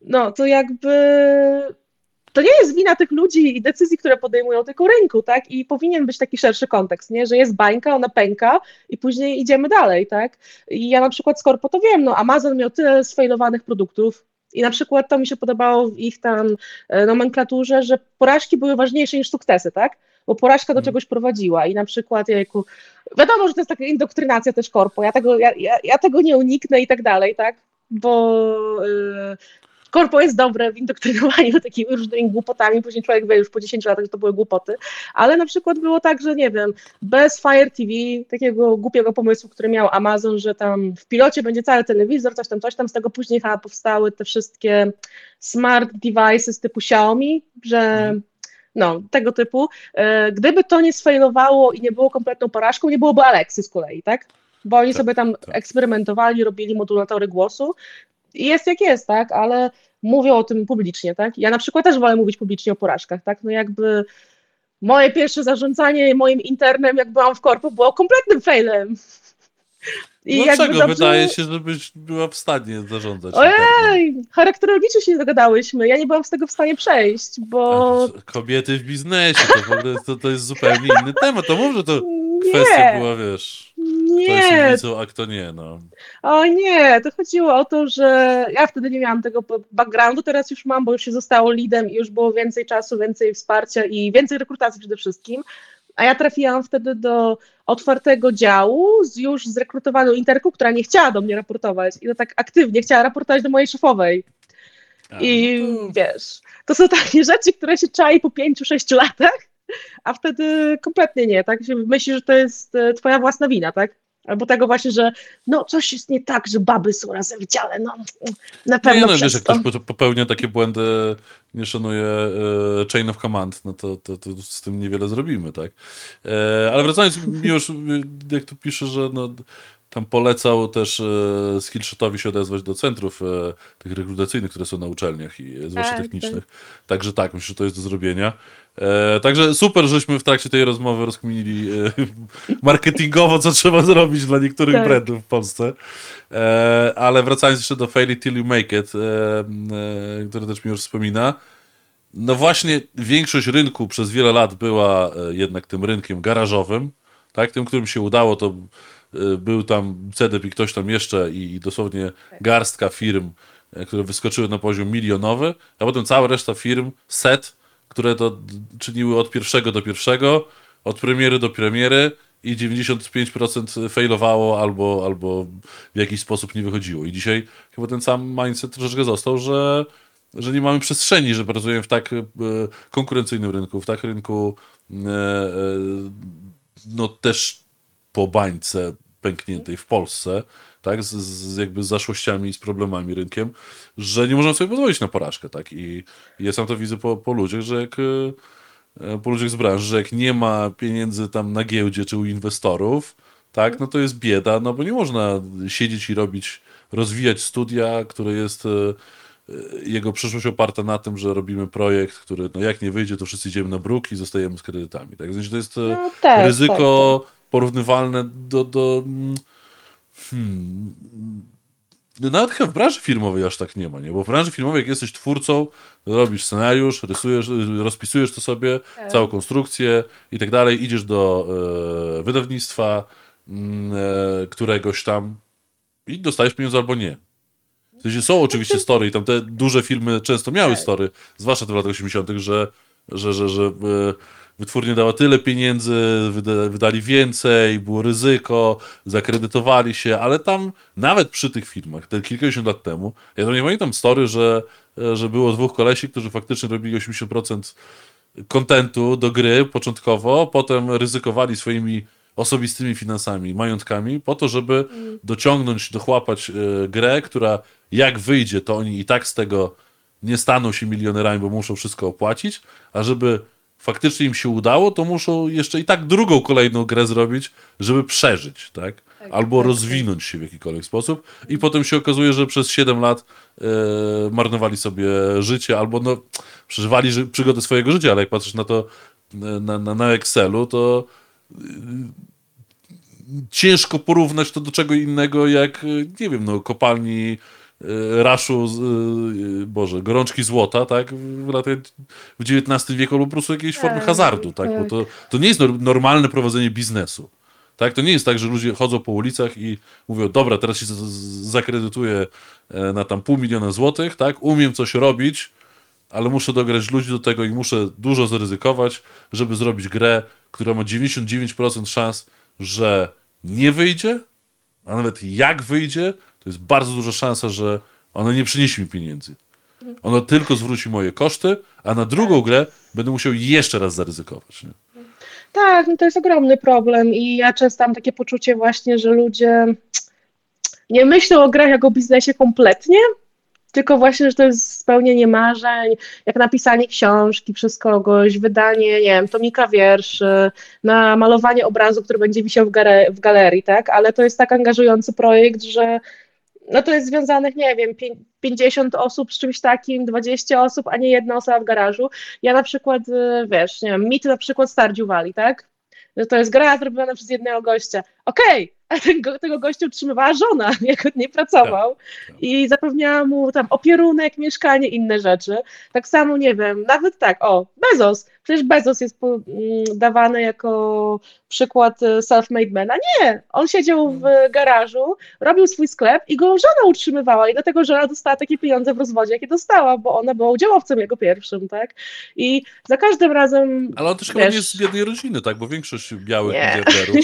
no, to jakby to nie jest wina tych ludzi i decyzji, które podejmują, tylko rynku, tak? I powinien być taki szerszy kontekst, nie? Że jest bańka, ona pęka i później idziemy dalej, tak? I ja na przykład z Corpo to wiem, no Amazon miał tyle sfejlowanych produktów i na przykład to mi się podobało w ich tam e, nomenklaturze, że porażki były ważniejsze niż sukcesy, tak? Bo porażka do Mhm. czegoś prowadziła i na przykład, jejku, wiadomo, że to jest taka indoktrynacja też korpo, ja tego, ja, ja, ja tego nie uniknę i tak dalej, tak? Bo y, korpo jest dobre w indoktrynowaniu [LAUGHS] takimi różnymi głupotami, później człowiek wie już po 10 latach, że to były głupoty, ale na przykład było tak, że nie wiem, bez Fire TV, takiego głupiego pomysłu, który miał Amazon, że tam w pilocie będzie cały telewizor, coś tam, coś tam, z tego później chyba powstały te wszystkie smart devices typu Xiaomi, że Mhm. no, tego typu. E, Gdyby to nie sfailowało i nie było kompletną porażką, nie byłoby Alexy z kolei, tak? Bo oni Tak, sobie tam tak. eksperymentowali, robili modulatory głosu jest jak jest, tak? Ale mówią o tym publicznie, tak? Ja na przykład też wolę mówić publicznie o porażkach, tak? No jakby moje pierwsze zarządzanie moim internem, jak byłam w korpo, było kompletnym failem. I jakby Dlaczego? dobrze- Wydaje się, żebyś była w stanie zarządzać. internem. Ojej, charakterologicznie się zagadałyśmy. Ja nie byłam z tego w stanie przejść, bo Kobiety w biznesie, to to, to jest zupełnie inny temat. To mów, że to kwestia nie, była, wiesz, kto jest nie, inwicą, a kto nie, no. o nie, to chodziło o to, że ja wtedy nie miałam tego backgroundu, teraz już mam, bo już się zostało leadem i już było więcej czasu, więcej wsparcia i więcej rekrutacji przede wszystkim. A ja trafiłam wtedy do otwartego działu z już zrekrutowaną interką, która nie chciała do mnie raportować i to tak aktywnie chciała raportować do mojej szefowej. A, I no to- wiesz, to są takie rzeczy, które się czai po pięciu, sześciu latach, a wtedy kompletnie nie, tak? Się myśli, że to jest e, twoja własna wina, tak? Albo tego właśnie, że no coś jest nie tak, że baby są razem w dziale, no na pewno Nie, no przez wiesz, jak to. ktoś po- popełnia takie błędy, nie szanuje e, chain of command, no to, to, to z tym niewiele zrobimy, tak? E, ale wracając, już jak tu pisze, że no, tam polecał też e, Skillshotowi się odezwać do centrów e, tych rekrutacyjnych, które są na uczelniach, i, e, zwłaszcza Tak, technicznych. Także tak, myślę, że to jest do zrobienia. E, także super, żeśmy w trakcie tej rozmowy rozkminili e, marketingowo, co trzeba zrobić dla niektórych Tak. brandów w Polsce. E, ale wracając jeszcze do Fail It Till You Make It, e, e, który też mi już wspomina, no właśnie większość rynku przez wiele lat była e, jednak tym rynkiem garażowym, tak? Tym, którym się udało, to e, był tam CDP i ktoś tam jeszcze i, i dosłownie garstka firm, e, które wyskoczyły na poziom milionowy, a potem cała reszta firm, set, które to czyniły od pierwszego do pierwszego, od premiery do premiery i 95% failowało albo, albo w jakiś sposób nie wychodziło. I dzisiaj chyba ten sam mindset troszeczkę został, że, że nie mamy przestrzeni, że pracujemy w tak e, konkurencyjnym rynku, w tak rynku e, e, no też po bańce pękniętej w Polsce, tak, z, z jakby z zaszłościami i z problemami rynkiem, że nie możemy sobie pozwolić na porażkę, tak, i ja sam to widzę po, po ludziach, że jak e, po ludziach z branży, że jak nie ma pieniędzy tam na giełdzie czy u inwestorów, tak, no to jest bieda, no bo nie można siedzieć i robić, rozwijać studia, które jest e, e, jego przyszłość oparta na tym, że robimy projekt, który no jak nie wyjdzie, to wszyscy idziemy na bruk i zostajemy z kredytami. Tak? Znaczy, to jest No, też, ryzyko porównywalne do, do mm, hmm, no nawet chyba w branży filmowej aż tak nie ma, nie? Bo w branży filmowej jak jesteś twórcą, robisz scenariusz, rysujesz, rozpisujesz to sobie, Tak. całą konstrukcję i tak dalej, idziesz do e, wydawnictwa mm, e, któregoś tam i dostajesz pieniądze albo nie. W sensie są oczywiście story i tam te duże filmy często miały Tak. story, zwłaszcza w latach 80., że, że, że, że e, wytwórnia dała tyle pieniędzy, wyda, wydali więcej, było ryzyko, zakredytowali się, ale tam nawet przy tych filmach, te kilkadziesiąt lat temu, ja tam nie pamiętam story, że, że było dwóch kolesi, którzy faktycznie robili 80% kontentu do gry początkowo, potem ryzykowali swoimi osobistymi finansami, majątkami, po to, żeby dociągnąć, dochłapać e, grę, która jak wyjdzie, to oni i tak z tego nie staną się milionerami, bo muszą wszystko opłacić, a żeby faktycznie im się udało, to muszą jeszcze i tak drugą kolejną grę zrobić, żeby przeżyć, tak? Tak, Albo tak, rozwinąć się w jakikolwiek sposób. I potem się okazuje, że przez 7 lat e, marnowali sobie życie, albo no, przeżywali ży- przygody swojego życia, ale jak patrzysz na to na, na, na Excelu, to ciężko porównać to do czego innego jak, y, nie wiem, no, kopalni raszu, z, y, Boże, gorączki złota, tak, w latach w XIX wieku albo po prostu jakiejś formy Tak, hazardu, tak, bo tak. to, to nie jest nor- normalne prowadzenie biznesu. Tak, to nie jest tak, że ludzie chodzą po ulicach i mówią, dobra, teraz się zakredytuję e, na tam pół miliona złotych, tak, umiem coś robić, ale muszę dograć ludzi do tego i muszę dużo zaryzykować, żeby zrobić grę, która ma 99% szans, że nie wyjdzie, a nawet jak wyjdzie, to jest bardzo duża szansa, że ona nie przyniesie mi pieniędzy. Ona tylko zwróci moje koszty, a na drugą grę będę musiał jeszcze raz zaryzykować. Nie? Tak, no to jest ogromny problem i ja często mam takie poczucie właśnie, że ludzie nie myślą o grach jako o biznesie kompletnie, tylko właśnie, że to jest spełnienie marzeń, jak napisanie książki przez kogoś, wydanie, nie wiem, tomika wierszy, na malowanie obrazu, który będzie wisiał w, gare- w galerii, tak? Ale to jest tak angażujący projekt, że no to jest związanych, nie wiem, pię- 50 osób z czymś takim, 20 osób, a nie jedna osoba w garażu. Ja na przykład, y, wiesz, nie wiem, mit na przykład Stardew Valley, tak? Że to jest gra zrobiona przez jednego gościa. Okej, [LAUGHS] a tego, tego gościa utrzymywała żona, [LAUGHS] jak on nie pracował tak. i zapewniała mu tam opierunek, mieszkanie, inne rzeczy. Tak samo, nie wiem, nawet tak, o, Bezos. Przecież Bezos jest po, mm, dawany jako przykład y, self-made mana. Nie, on siedział w garażu, robił swój sklep i go żona utrzymywała i dlatego żona dostała takie pieniądze w rozwodzie, jakie dostała, bo ona była udziałowcem jego pierwszym, tak? I za każdym razem Ale on też chyba Wiesz- nie jest z biednej rodziny, tak? Bo większość białych Nie. miliarderów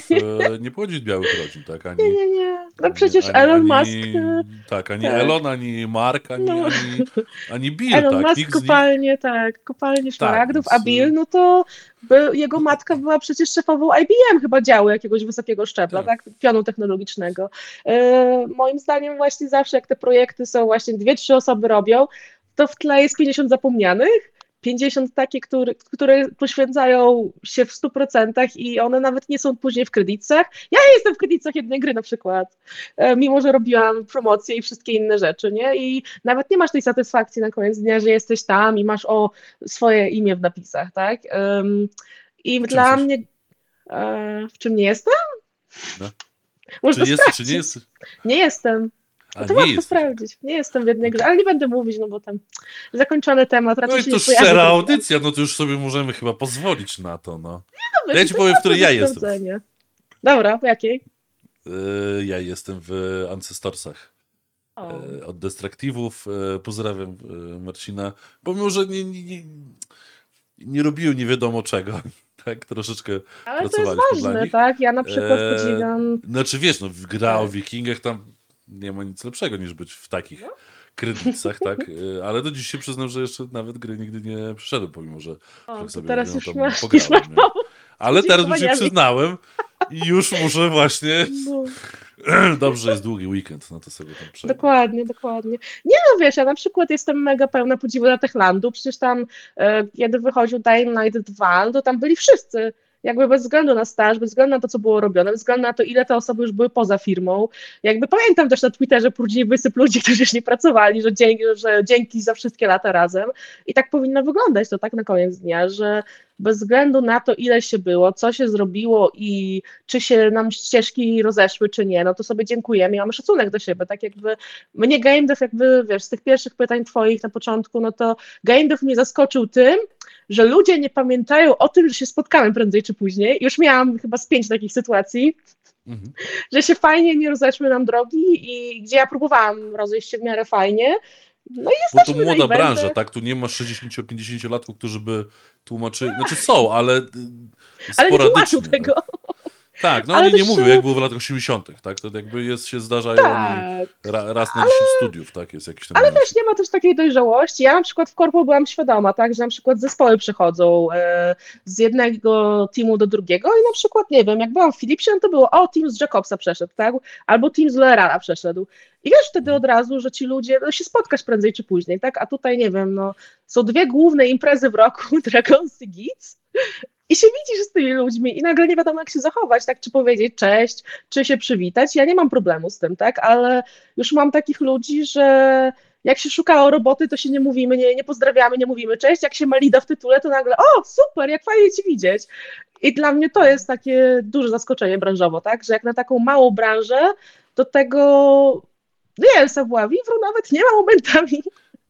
e, [LAUGHS] nie pochodzi z białych rodzin, tak? Ani, nie, nie, nie. No przecież ani- Elon ani- Musk, y, Tak, ani tak. Elon, ani Mark, ani, No. ani, ani Bill, Elon tak? Musk Nikt kopalnie, tak, kopalnie szmaragdów, więc, a Bill, no to by, jego matka była przecież szefową IBM chyba działu jakiegoś wysokiego szczebla, Tak. tak, pionu technologicznego. E, moim zdaniem właśnie zawsze jak te projekty są właśnie dwie, trzy osoby robią, to w tle jest 50 zapomnianych, 50 takie, które, które poświęcają się w 100% i one nawet nie są później w kredytach. Ja jestem w kredytach jednej gry na przykład, e, mimo że robiłam promocje i wszystkie inne rzeczy, nie? I nawet nie masz tej satysfakcji na koniec dnia, że jesteś tam i masz o swoje imię w napisach, tak? Ym, I dla jesteś? mnie. E, w czym nie jestem? No. Można Czy jest, czy nie jest? Nie jestem. No to nie warto jest. sprawdzić. Nie jestem w jednej grze, ale nie będę mówić, no bo tam zakończony temat. No i to nie szczera audycja, no to już sobie możemy chyba pozwolić na to, no. raz. Ja ci powiem, w której ja jestem. Dobra, w jakiej? E, Ja jestem w Ancestorsach. E, od Destruktywów. E, Pozdrawiam e, Marcina. Pomimo, że nie, nie, nie, nie robiłem nie wiadomo czego. [LAUGHS] Tak, troszeczkę. Ale to jest ważne, tak? Ja na przykład E, podziwiam. Znaczy wiesz, no gra o Tak. wikingach tam nie ma nic lepszego niż być w takich No. tak? E, [LAUGHS] Ale do dziś się przyznam, że jeszcze nawet gry nigdy nie przyszedłem, pomimo, że O, to sobie teraz już tam masz, pograłem. Ale teraz już się przyznałem i już muszę właśnie... No. [CLEARS THROAT] Dobrze, jest długi weekend, no to sobie tam przejdę. Dokładnie, dokładnie. Nie no wiesz, ja na przykład jestem mega pełna podziwu dla Techlandu, przecież tam e, kiedy wychodził Dying Light 2, no to tam byli wszyscy, jakby bez względu na staż, bez względu na to, co było robione, bez względu na to, ile te osoby już były poza firmą. Jakby pamiętam też na Twitterze później wysyp ludzi, [LAUGHS] którzy już nie pracowali, że dzięki, że dzięki za wszystkie lata razem. I tak powinno wyglądać to tak na koniec dnia, że bez względu na to, ile się było, co się zrobiło i czy się nam ścieżki rozeszły, czy nie, no to sobie dziękujemy i mamy szacunek do siebie, tak jakby mnie game jakby, wiesz, z tych pierwszych pytań twoich na początku, no to game mnie zaskoczył tym, że ludzie nie pamiętają o tym, że się spotkamy prędzej czy później. Już miałam chyba z pięć takich sytuacji, Mhm. że się fajnie nie rozeszły nam drogi i gdzie ja próbowałam rozejść się w miarę fajnie. No i Bo to młoda branża, tak? Tu nie ma 60-50 latków, którzy by tłumaczyli. Znaczy są, ale y, Ale nie tłumaczył tego. Tak, no Ale oni nie mówią, jak było w latach 80., tak? To jakby jest, się zdarzają Tak. ra, raz na 10 studiów, tak? Jest jakiś tam Ale moment. też nie ma też takiej dojrzałości. Ja na przykład w korpo byłam świadoma, tak, że na przykład zespoły przechodzą e, z jednego teamu do drugiego i na przykład, nie wiem, jak byłam w Philipsie, to było, o, team z Jacobsa przeszedł, tak, albo team z Lerala przeszedł. I wiesz wtedy od razu, że ci ludzie, no się spotkasz prędzej czy później, tak, a tutaj, nie wiem, no, są dwie główne imprezy w roku, [LAUGHS] Dragons i Geeks, i się widzisz z tymi ludźmi i nagle nie wiadomo, jak się zachować, tak, czy powiedzieć cześć, czy się przywitać. Ja nie mam problemu z tym, tak, ale już mam takich ludzi, że jak się szukało roboty, to się nie mówimy, nie, nie pozdrawiamy, nie mówimy cześć. Jak się ma lida w tytule, to nagle o, super, jak fajnie ci widzieć. I dla mnie to jest takie duże zaskoczenie branżowo, tak, że jak na taką małą branżę, to tego, wiem, savoir vivre nawet nie ma momentami.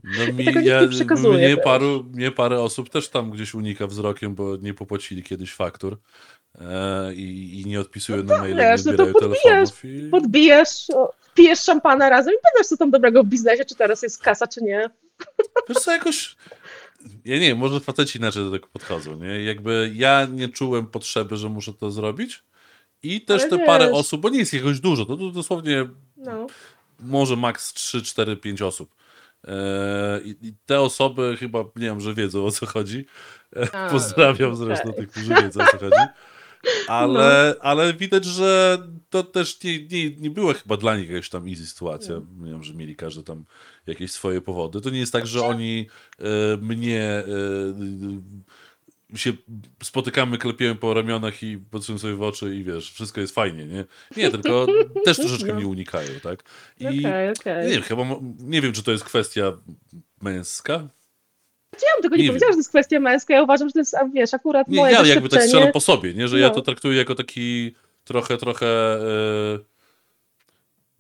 No mi, ja, nie przekazuje mnie, też. paru, mnie parę osób też tam gdzieś unika wzrokiem, bo nie popłacili kiedyś faktur e, i, i nie odpisują na maile, nie wiesz, no to odbierają podbijasz, telefonów. I... Podbijesz, o, pijesz szampana razem i pytasz, co tam dobrego w biznesie, czy teraz jest kasa, czy nie. Wiesz co, jakoś... Ja nie wiem, może faceci inaczej do tego podchodzą, nie? Jakby ja nie czułem potrzeby, że muszę to zrobić i też Ale te parę wiesz- osób, bo nie jest jakoś dużo, to, to dosłownie No. może maks 3, 4, 5 osób. E, I, te osoby chyba, nie wiem, że wiedzą o co chodzi. E, A, Pozdrawiam zresztą okej. tych, którzy wiedzą o co chodzi. Ale, ale widać, że to też nie, nie, nie była chyba dla nich jakaś tam easy sytuacja. Nie wiem, że mieli każdy tam jakieś swoje powody. To nie jest tak, że oni e, mnie e, się spotykamy, klepiemy po ramionach i patrzymy sobie w oczy i wiesz, wszystko jest fajnie, nie? Nie, tylko [LAUGHS] też troszeczkę No. mnie unikają, tak? I Okej, okej. nie wiem, chyba nie wiem, czy to jest kwestia męska. Ja bym tego nie, Nie powiedziała, że to jest kwestia męska. Ja uważam, że to jest, a wiesz, akurat Nie, moje ja jakby tak strzelam po sobie, nie? Że ja No. to traktuję jako taki trochę, trochę e,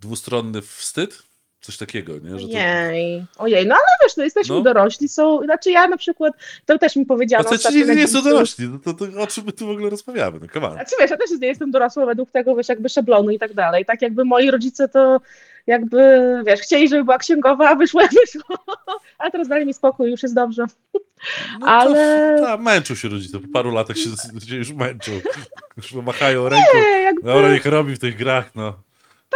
dwustronny wstyd. Coś takiego, nie? Że to, Ojej, ojej, no ale wiesz, no jesteśmy No. dorośli, są, znaczy ja na przykład, to też mi powiedziano ostatnio nie, na nie są dorośli, no to, to o czym my tu w ogóle rozmawiamy? No come on. Znaczy wiesz, ja też nie jestem dorosła według tego, wiesz, jakby szablonu i tak dalej, tak jakby moi rodzice to jakby, wiesz, chcieli, żeby była księgowa, a wyszło wyszło, [LAUGHS] ale teraz dali mi spokój, już jest dobrze. No Ale- ta, męczą się rodzice, po paru latach się, się już męczą. Już machają ręką. Nie, jakby, Dobra, niech robi w tych grach, no.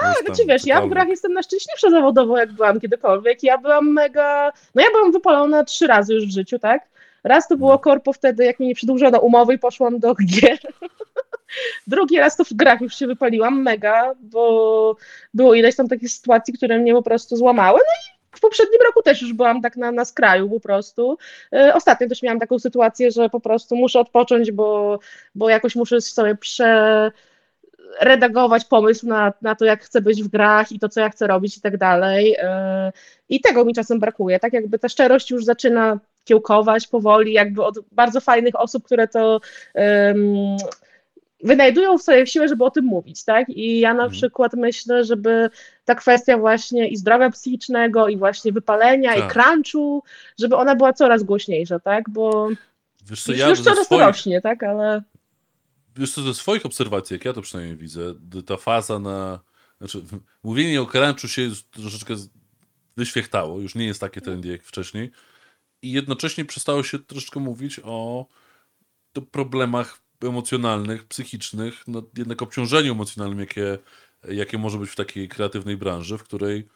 Tak, znaczy wiesz, ja w grach jestem najszczęśliwsza zawodowo, jak byłam kiedykolwiek. Ja byłam mega. No ja byłam wypalona trzy razy już w życiu, tak? Raz to było No. korpo wtedy, jak mi nie przedłużono umowy i poszłam do gier. [LAUGHS] Drugi raz to w grach już się wypaliłam mega, bo było ileś tam takich sytuacji, które mnie po prostu złamały. No i w poprzednim roku też już byłam tak na, na skraju po prostu. E, Ostatnio też miałam taką sytuację, że po prostu muszę odpocząć, bo, bo jakoś muszę sobie prze redagować pomysł na, na to, jak chcę być w grach i to, co ja chcę robić i tak dalej. Yy, I tego mi czasem brakuje. Tak jakby ta szczerość już zaczyna kiełkować powoli, jakby od bardzo fajnych osób, które to ym, wynajdują w sobie siłę, żeby o tym mówić, tak? I ja na Mhm. przykład myślę, żeby ta kwestia właśnie i zdrowia psychicznego, i właśnie wypalenia, Tak. i crunchu, żeby ona była coraz głośniejsza, tak? Bo Wiesz co, już, ja już coraz swoich, rośnie, tak? Ale wiesz co, ze swoich obserwacji, jak ja to przynajmniej widzę, ta faza na... Znaczy, mówienie o crunchu się troszeczkę wyświechtało, już nie jest takie trendy jak wcześniej i jednocześnie przestało się troszeczkę mówić o to problemach emocjonalnych, psychicznych, no jednak obciążeniu emocjonalnym, jakie, jakie może być w takiej kreatywnej branży, w której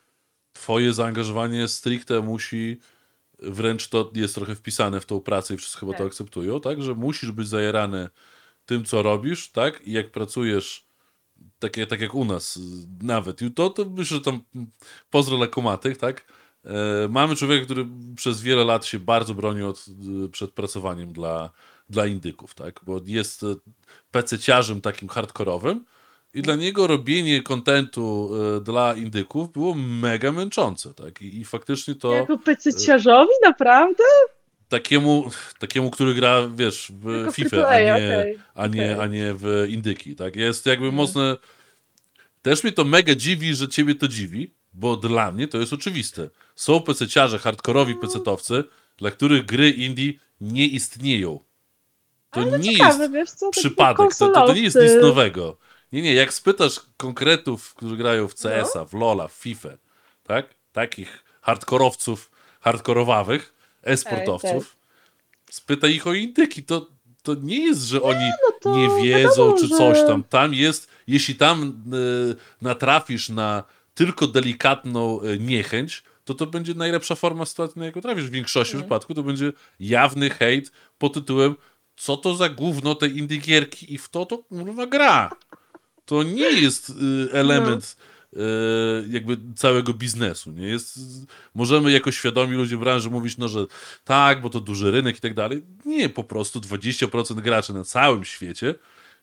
twoje zaangażowanie stricte musi wręcz to jest trochę wpisane w tą pracę i wszyscy chyba to Tak. akceptują, tak, że musisz być zajarany tym, co robisz, tak? I jak pracujesz, tak, jak- tak jak u nas, nawet, i to, to myślę, że tam pozdro dla kumatych, tak? E, mamy człowieka, który przez wiele lat się bardzo broni od, y, przed pracowaniem dla, dla indyków, tak? Bo jest e, pececiarzem takim hardkorowym i dla niego robienie kontentu e, dla indyków było mega męczące, tak? I, i faktycznie to Jako pececiarzowi, naprawdę? Takiemu, takiemu, który gra, wiesz, w Jako FIFA, a nie, okej, a, nie, okej. a nie w indyki, tak? Jest jakby Mhm. mocne... Też mnie to mega dziwi, że ciebie to dziwi, bo dla mnie to jest oczywiste. Są pececiarze, hardkorowi No. pecetowcy, dla których gry indie nie istnieją. To Ale nie ciekawe, jest wiesz co, przypadek, to, to, to nie jest nic nowego. Nie, nie, jak spytasz konkretów, którzy grają w CS-a, w LoL'a, w FIFA, tak? Takich hardkorowców, hardkorowawych, e-sportowców, spytaj ich o indyki, to, to nie jest, że oni no to nie wiedzą, wiadomo, czy że- coś tam. Tam jest, jeśli tam y, natrafisz na tylko delikatną y, niechęć, to to będzie najlepsza forma sytuacji, na jaką trafisz. W większości Mhm. przypadków to będzie jawny hejt pod tytułem co to za gówno te indygierki i w to to kurwa gra. To nie jest y, element No. Jakby całego biznesu. Nie jest, możemy jako świadomi ludzie branży mówić, no, że tak, bo to duży rynek i tak dalej. Nie, po prostu 20% graczy na całym świecie,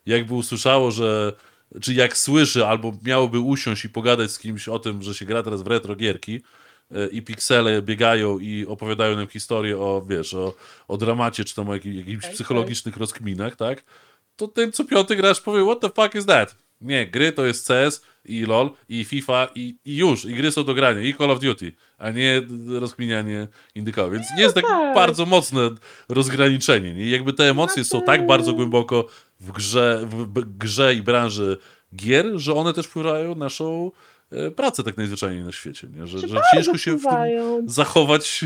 jakby usłyszało, że czy jak słyszy, albo miałoby usiąść i pogadać z kimś o tym, że się gra teraz w retro gierki y, i piksele biegają i opowiadają nam historię o, wiesz, o, o dramacie, czy tam o jakim- jakichś psychologicznych rozkminach, tak? To ten co piąty gracz powie, what the fuck is that? Nie, gry to jest CS i LOL i FIFA i, i już, i gry są do grania, i Call of Duty, a nie rozkminianie indykowe. Więc nie jest tak tak. bardzo mocne rozgraniczenie. Nie? Jakby te emocje są Znaczy- tak bardzo głęboko w grze, w b- grze i branży gier, że one też wpływają na naszą e, pracę tak najzwyczajniej na świecie. Nie? Że, Czy że ciężko się w tym wpływają. zachować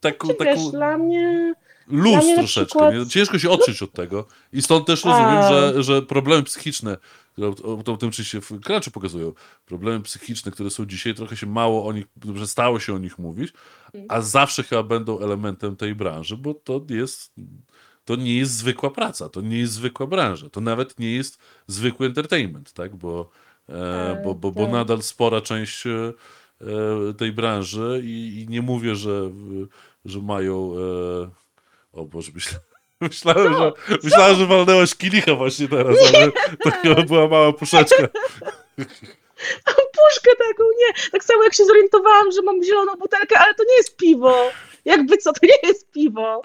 taką, Czy wiesz, taką dla mnie... luz Dla mnie na troszeczkę. przykład- Nie? Ciężko się odciąć od tego. I stąd też rozumiem, A. że, że problemy psychiczne, które o, tym oczywiście w Crunchu pokazują, problemy psychiczne, które są dzisiaj, trochę się mało o nich, przestało się o nich mówić, a zawsze chyba będą elementem tej branży, bo to jest, to nie jest zwykła praca, to nie jest zwykła branża, to nawet nie jest zwykły entertainment, tak, bo, e, Tak, bo, bo, bo tak. nadal spora część e, tej branży i, i nie mówię, że, że mają e, o Boże, myślę, myślałem, że, myślałem, że walnęłaś kilicha właśnie teraz, ale to chyba była mała puszeczka. [LAUGHS] Puszkę taką, nie. Tak samo jak się zorientowałam, że mam zieloną butelkę, ale to nie jest piwo. Jakby co, to nie jest piwo.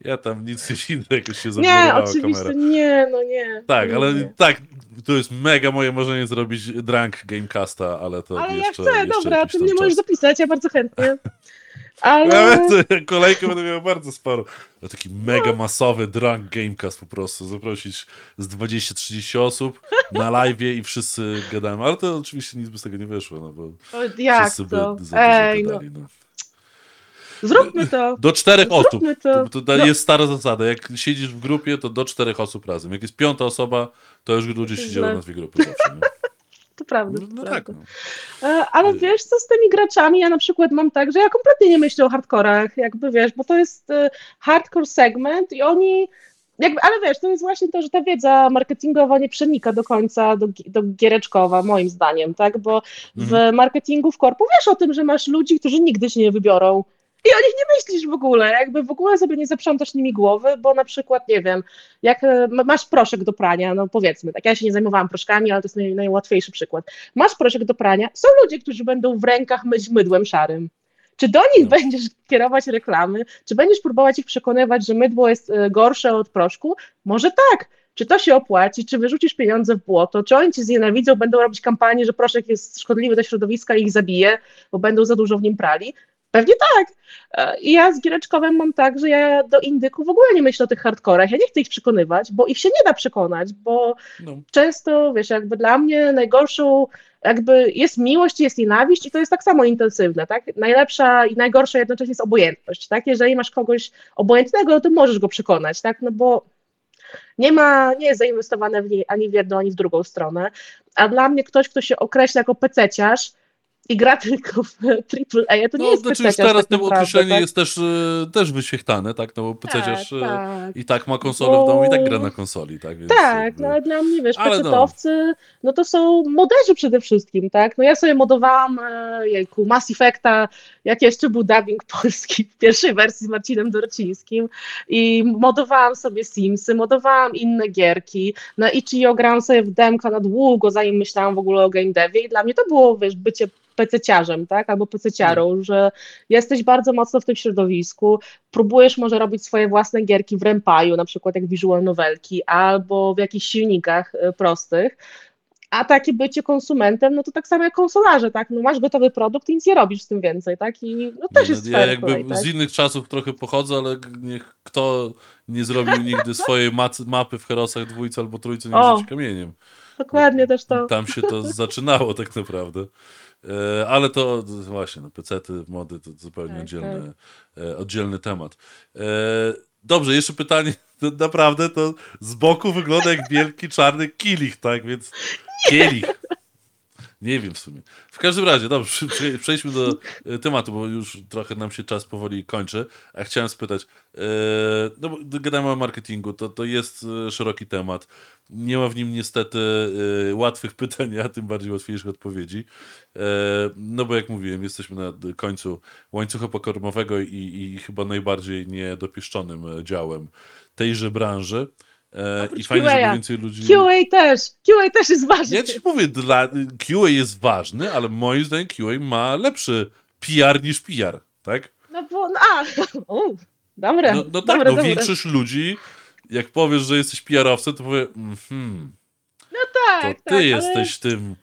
Ja tam nic widzę, jakoś się Nie, oczywiście, kamera. nie, no nie. Tak, nie, ale nie. tak, to jest mega moje marzenie zrobić drunk gamecasta, ale to Ale ja jeszcze, chcę, jeszcze dobra, ty mnie możesz zapisać, ja bardzo chętnie. [LAUGHS] Ale... [LAUGHS] kolejkę będę miał bardzo sporo. No, taki mega masowy drunk gamecast po prostu. Zaprosić z 20-30 osób na live i wszyscy gadamy. Ale to oczywiście nic by z tego nie wyszło, no bo O, Jak wszyscy by to? za dużo Ej, no. gadali. No. Zróbmy to. Do czterech osób. Zróbmy to. To, to No. jest stara zasada. Jak siedzisz w grupie, to do czterech osób razem. Jak jest piąta osoba, to już ludzie To siedziały źle. na dwie grupy zawsze. Nie? To prawda. No, to no prawda. tak. No. Ale wiesz co, z tymi graczami ja na przykład mam tak, że ja kompletnie nie myślę o hardkorach, jakby wiesz, bo to jest e, hardcore segment i oni, jakby, ale wiesz, to jest właśnie to, że ta wiedza marketingowa nie przenika do końca do, do giereczkowa, moim zdaniem, tak, bo w Mhm. marketingu w korpo wiesz o tym, że masz ludzi, którzy nigdy się nie wybiorą i o nich nie myślisz w ogóle, jakby w ogóle sobie nie zaprzątasz nimi głowy, bo na przykład, nie wiem, jak e, masz proszek do prania, no powiedzmy, tak, ja się nie zajmowałam proszkami, ale to jest naj, najłatwiejszy przykład. Masz proszek do prania, są ludzie, którzy będą w rękach myć mydłem szarym. Czy do nich No. będziesz kierować reklamy? Czy będziesz próbować ich przekonywać, że mydło jest e, gorsze od proszku? Może tak. Czy to się opłaci? Czy wyrzucisz pieniądze w błoto? Czy oni cię znienawidzą, będą robić kampanię, że proszek jest szkodliwy dla środowiska i ich zabije, bo będą za dużo w nim prali? Pewnie tak. E, I ja z Giereczkowem mam tak, że ja do indyku w ogóle nie myślę o tych hardkorach. Ja nie chcę ich przekonywać, bo ich się nie da przekonać, bo No. często, wiesz, jakby dla mnie najgorszą, jakby jest miłość jest nienawiść i to jest tak samo intensywne, tak? Najlepsza i najgorsza jednocześnie jest obojętność, tak? Jeżeli masz kogoś obojętnego, to możesz go przekonać, tak? No bo nie ma, nie jest zainwestowane w niej ani w jedną, ani w drugą stronę, a dla mnie ktoś, kto się określa jako pececiarz, i gra [LAUGHS] tylko w AAA, to nie No, jest znaczy pececiarz teraz tak to określenie tak? jest też, e, też wyświechtane, tak? No bo pececiarz Tak, e, tak. i tak ma konsolę w domu i tak gra Bo- na konsoli, tak? Więc Tak, no ale dla mnie, wiesz, Ale no. pecetowcy, no to są moderzy przede wszystkim, tak? No ja sobie modowałam, e, jejku, Mass Effecta, jak jeszcze był dubbing polski w pierwszej wersji z Marcinem Dorcińskim i modowałam sobie Simsy, modowałam inne gierki, na Itch.io grałam sobie w demka na długo, zanim myślałam w ogóle o game devie i dla mnie to było, wiesz, bycie pececiarzem, tak? Albo pececiarą, że jesteś bardzo mocno w tym środowisku, próbujesz może robić swoje własne gierki w Rempaju, na przykład jak visual novelki, albo w jakichś silnikach y, prostych, a takie bycie konsumentem, no to tak samo jak konsolarze, tak? No masz gotowy produkt i nic nie robisz z tym więcej, tak? I no też jest no, ja jakby tak? z innych czasów trochę pochodzę, ale niech kto nie zrobił nigdy swojej mapy w Herosach dwójce albo trójce, nie rzuci kamieniem. Dokładnie też to. Tam się to zaczynało tak naprawdę. E, Ale to właśnie, no, pecety, mody to zupełnie Tak, oddzielny, e, oddzielny temat. E, Dobrze, jeszcze pytanie, to naprawdę to z boku wygląda jak wielki czarny kilich, tak? Więc kielich. Nie wiem w sumie. W każdym razie, dobrze, prze- przejdźmy do e, tematu, bo już trochę nam się czas powoli kończy. A chciałem spytać, e, no bo gadamy o marketingu, to, to jest e, szeroki temat. Nie ma w nim niestety łatwych [LAUGHS] pytań, a tym bardziej łatwiejszych odpowiedzi. No bo jak mówiłem, jesteśmy na końcu łańcucha pokarmowego i, i chyba najbardziej niedopieszczonym działem tejże branży. E, I fajnie, żeby QA. więcej ludzi... QA też, QA też jest ważny. Ja ci mówię, dla, QA jest ważny, ale moim zdaniem QA ma lepszy PR niż PR, tak? No bo, no, a, [LAUGHS] o, dobre, No, no tak, dobre, no dobre. większość ludzi, jak powiesz, że jesteś PR-owcem, to powie, mhm, to tak, ty tak, ale- jesteś tym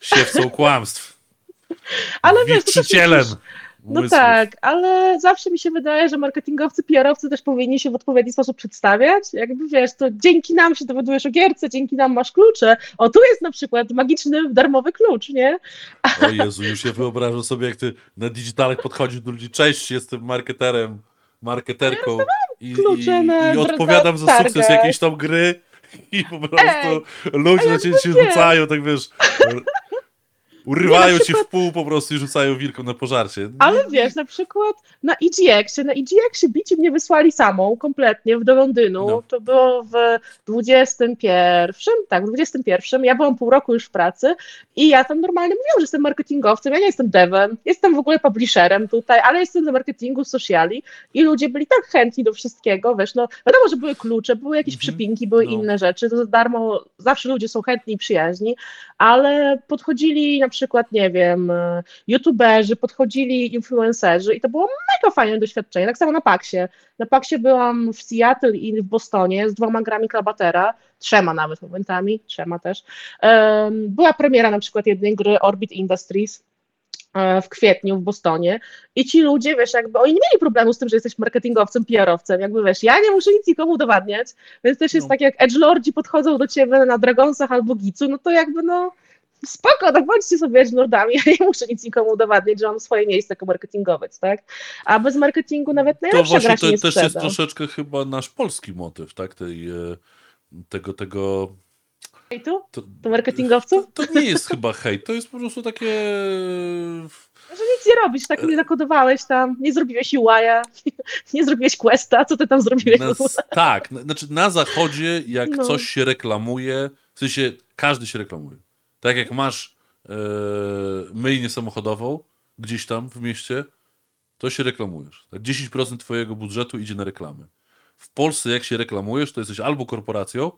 siewcą kłamstw. [LAUGHS] Ale wiesz, to też musisz- No tak, ale zawsze mi się wydaje, że marketingowcy, PR-owcy też powinni się w odpowiedni sposób przedstawiać. Jakby wiesz, to dzięki nam się dowiadujesz o gierce, dzięki nam masz klucze. O, tu jest na przykład magiczny, darmowy klucz, nie? O Jezu, już ja wyobrażam sobie, jak ty na digitalach podchodzisz do ludzi, cześć, jestem marketerem, marketerką i, i, i odpowiadam za sukces jakiejś tam gry [LAUGHS] i po prostu Ej, ludzie na ciebie się rzucają, tak wiesz, urywają Nie, na ci w pół po prostu i rzucają wilką na pożarcie. Ale wiesz, na przykład na EGX-ie, na EGX-ie bici mnie wysłali samą kompletnie do Londynu. No. To było w 21, tak, w 21. Ja byłam pół roku już w pracy i ja tam normalnie mówiłam, że jestem marketingowcem. Ja nie jestem devem, jestem w ogóle publisherem tutaj, ale jestem do marketingu, sociali i ludzie byli tak chętni do wszystkiego, wiesz, no wiadomo, że były klucze, były jakieś Mhm. przypinki, były No. inne rzeczy, to za darmo, zawsze ludzie są chętni i przyjaźni, ale podchodzili na przykład, nie wiem, e, youtuberzy, podchodzili influencerzy i to było mega fajne doświadczenie. Tak samo na Paxie. Na Paxie byłam w Seattle i w Bostonie z dwoma grami Klabatera, trzema nawet momentami, trzema też. Była premiera na przykład jednej gry Orbit Industries e, w kwietniu w Bostonie i ci ludzie, wiesz, jakby oni nie mieli problemu z tym, że jesteś marketingowcem, PR-owcem, jakby wiesz, ja nie muszę nic nikomu udowadniać, więc też jest No. tak, jak edgelordzi podchodzą do ciebie na Dragonsach albo Gicu, no to jakby no spoko, no bądźcie sobie edgelordami, [LAUGHS] ja nie muszę nic nikomu udowadniać, że mam swoje miejsce jako marketingowiec, tak? A bez marketingu nawet To najlepsza gra właśnie się to nie też jest troszeczkę chyba nasz polski motyw, tak? Tej, e, tego, tego... I tu? To, To marketingowców? to, to nie jest chyba hejt, to jest po prostu takie... Że nic nie robisz, tak nie zakodowałeś tam, nie zrobiłeś UI-a, [LAUGHS] nie zrobiłeś questa, co ty tam zrobiłeś? Na, tak, na, znaczy na zachodzie jak No. coś się reklamuje, w sensie każdy się reklamuje. Tak jak masz e, myjnię samochodową gdzieś tam w mieście, to się reklamujesz. Tak? 10% twojego budżetu idzie na reklamy. W Polsce jak się reklamujesz, to jesteś albo korporacją,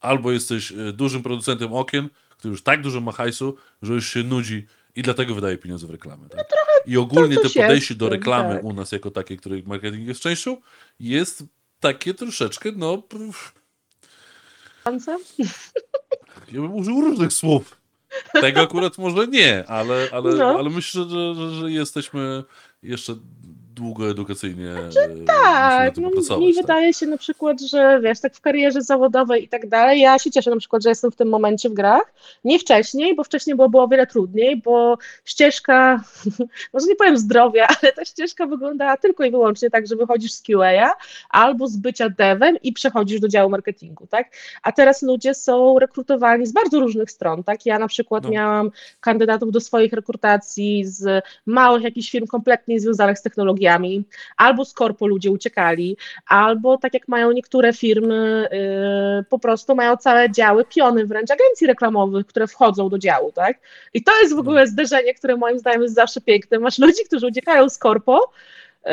albo jesteś e, dużym producentem okien, który już tak dużo ma hajsu, że już się nudzi i dlatego wydaje pieniądze w reklamy. Tak? I ogólnie to to jest podejście do reklamy tak. u nas jako takiej, której marketing jest częścią, jest takie troszeczkę, no, pff, [LAUGHS] ja bym użył różnych słów. Tego akurat może nie, ale, ale, No. ale myślę, że, że, że jesteśmy jeszcze długo edukacyjnie e, musimy nad Tak, no mi tak? wydaje się na przykład, że wiesz, tak w karierze zawodowej i tak dalej, ja się cieszę na przykład, że jestem w tym momencie w grach, nie wcześniej, bo wcześniej było, było o wiele trudniej, bo ścieżka, [LAUGHS] może nie powiem zdrowia, ale ta ścieżka wyglądała tylko i wyłącznie tak, że wychodzisz z QA albo z bycia devem i przechodzisz do działu marketingu, tak? A teraz ludzie są rekrutowani z bardzo różnych stron, tak? Ja na przykład No. miałam kandydatów do swoich rekrutacji z małych jakichś firm kompletnie związanych z technologiami, albo z korpo ludzie uciekali, albo tak jak mają niektóre firmy, yy, po prostu mają całe działy, piony wręcz agencji reklamowych, które wchodzą do działu, tak? I to jest w ogóle zderzenie, które moim zdaniem jest zawsze piękne. Masz ludzi, którzy uciekają z korpo, yy,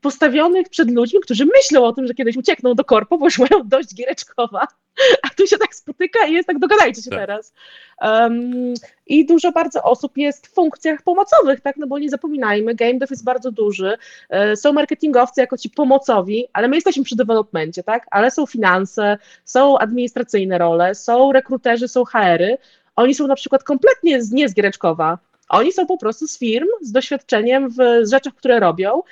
postawionych przed ludźmi, którzy myślą o tym, że kiedyś uciekną do korpo, bo już mają dość giereczkowa, a tu się tak spotyka i jest tak, dogadajcie się Tak. teraz. Um, I dużo bardzo osób jest w funkcjach pomocowych, tak, no bo nie zapominajmy, game dev jest bardzo duży, e, są marketingowcy jako ci pomocowi, ale my jesteśmy przy developmencie, tak, ale są finanse, są administracyjne role, są rekruterzy, są HR-y, oni są na przykład kompletnie z, nie z Giereczkowa, oni są po prostu z firm, z doświadczeniem w rzeczach, które robią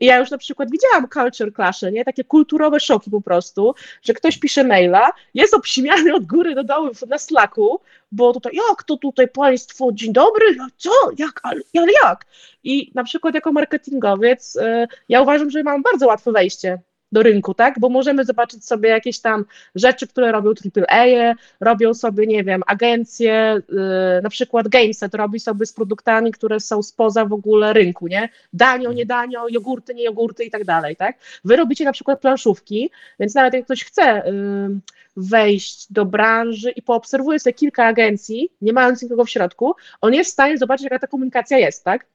i ja już na przykład widziałam culture clash, nie? Takie kulturowe szoki po prostu, że ktoś pisze maila, jest obśmiany od góry do dołu na Slacku, bo tutaj, jak to tutaj państwo, dzień dobry, co, jak, ale, ale jak? I na przykład jako marketingowiec y, ja uważam, że mam bardzo łatwe wejście do rynku, tak? Bo możemy zobaczyć sobie jakieś tam rzeczy, które robią AAA, robią sobie, nie wiem, agencje, yy, na przykład Gameset robi sobie z produktami, które są spoza w ogóle rynku, nie? Danio, nie danio, jogurty, nie jogurty i tak dalej, tak? Wy robicie na przykład planszówki, więc nawet jak ktoś chce yy, wejść do branży i poobserwuje sobie kilka agencji, nie mając nikogo w środku, on jest w stanie zobaczyć, jaka ta komunikacja jest, tak?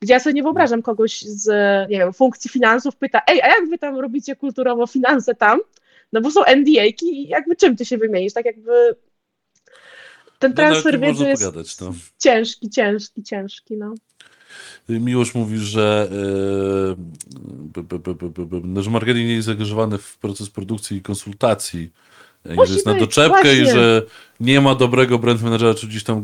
Gdzie ja sobie nie wyobrażam kogoś z, nie wiem, funkcji finansów, pyta, ej, a jak wy tam robicie kulturowo finanse tam? No bo są NDA-ki i jakby czym ty się wymienisz, tak jakby ten No, transfer nie wiedzy jest pogadać, no. ciężki, ciężki, ciężki, no. Miłosz mówi, że, no, że marketing nie jest zaangażowany w proces produkcji i konsultacji. i Że jest na być, doczepkę i właśnie. że nie ma dobrego brand managera, czy gdzieś tam e,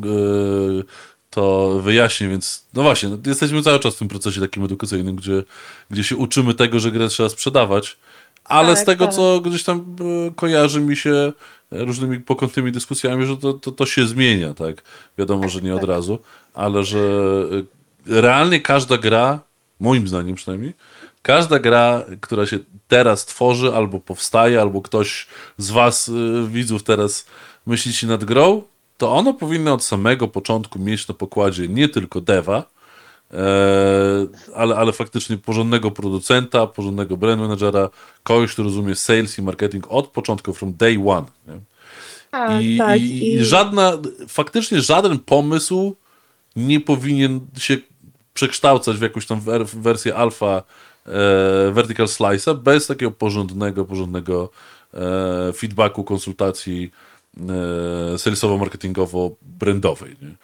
to wyjaśni, więc no właśnie, no, jesteśmy cały czas w tym procesie takim edukacyjnym, gdzie, gdzie się uczymy tego, że grę trzeba sprzedawać, ale z Tak, tego, tak. co gdzieś tam e, kojarzy mi się różnymi pokątnymi dyskusjami, że to, to, to się zmienia, tak? Wiadomo, że nie od tak. razu, ale że e, realnie każda gra, moim zdaniem przynajmniej, każda gra, która się teraz tworzy, albo powstaje, albo ktoś z was, widzów, teraz myśli się nad grą, to ono powinno od samego początku mieć na pokładzie nie tylko deva, e, ale, ale faktycznie porządnego producenta, porządnego brand managera, kogoś, kto rozumie sales i marketing od początku, from day one. Tak, I, tak. i, I żadna, faktycznie żaden pomysł nie powinien się przekształcać w jakąś tam wer- wersję alfa e, vertical slice'a bez takiego porządnego, porządnego e, feedbacku, konsultacji salesowo-marketingowo-brandowej. Nie?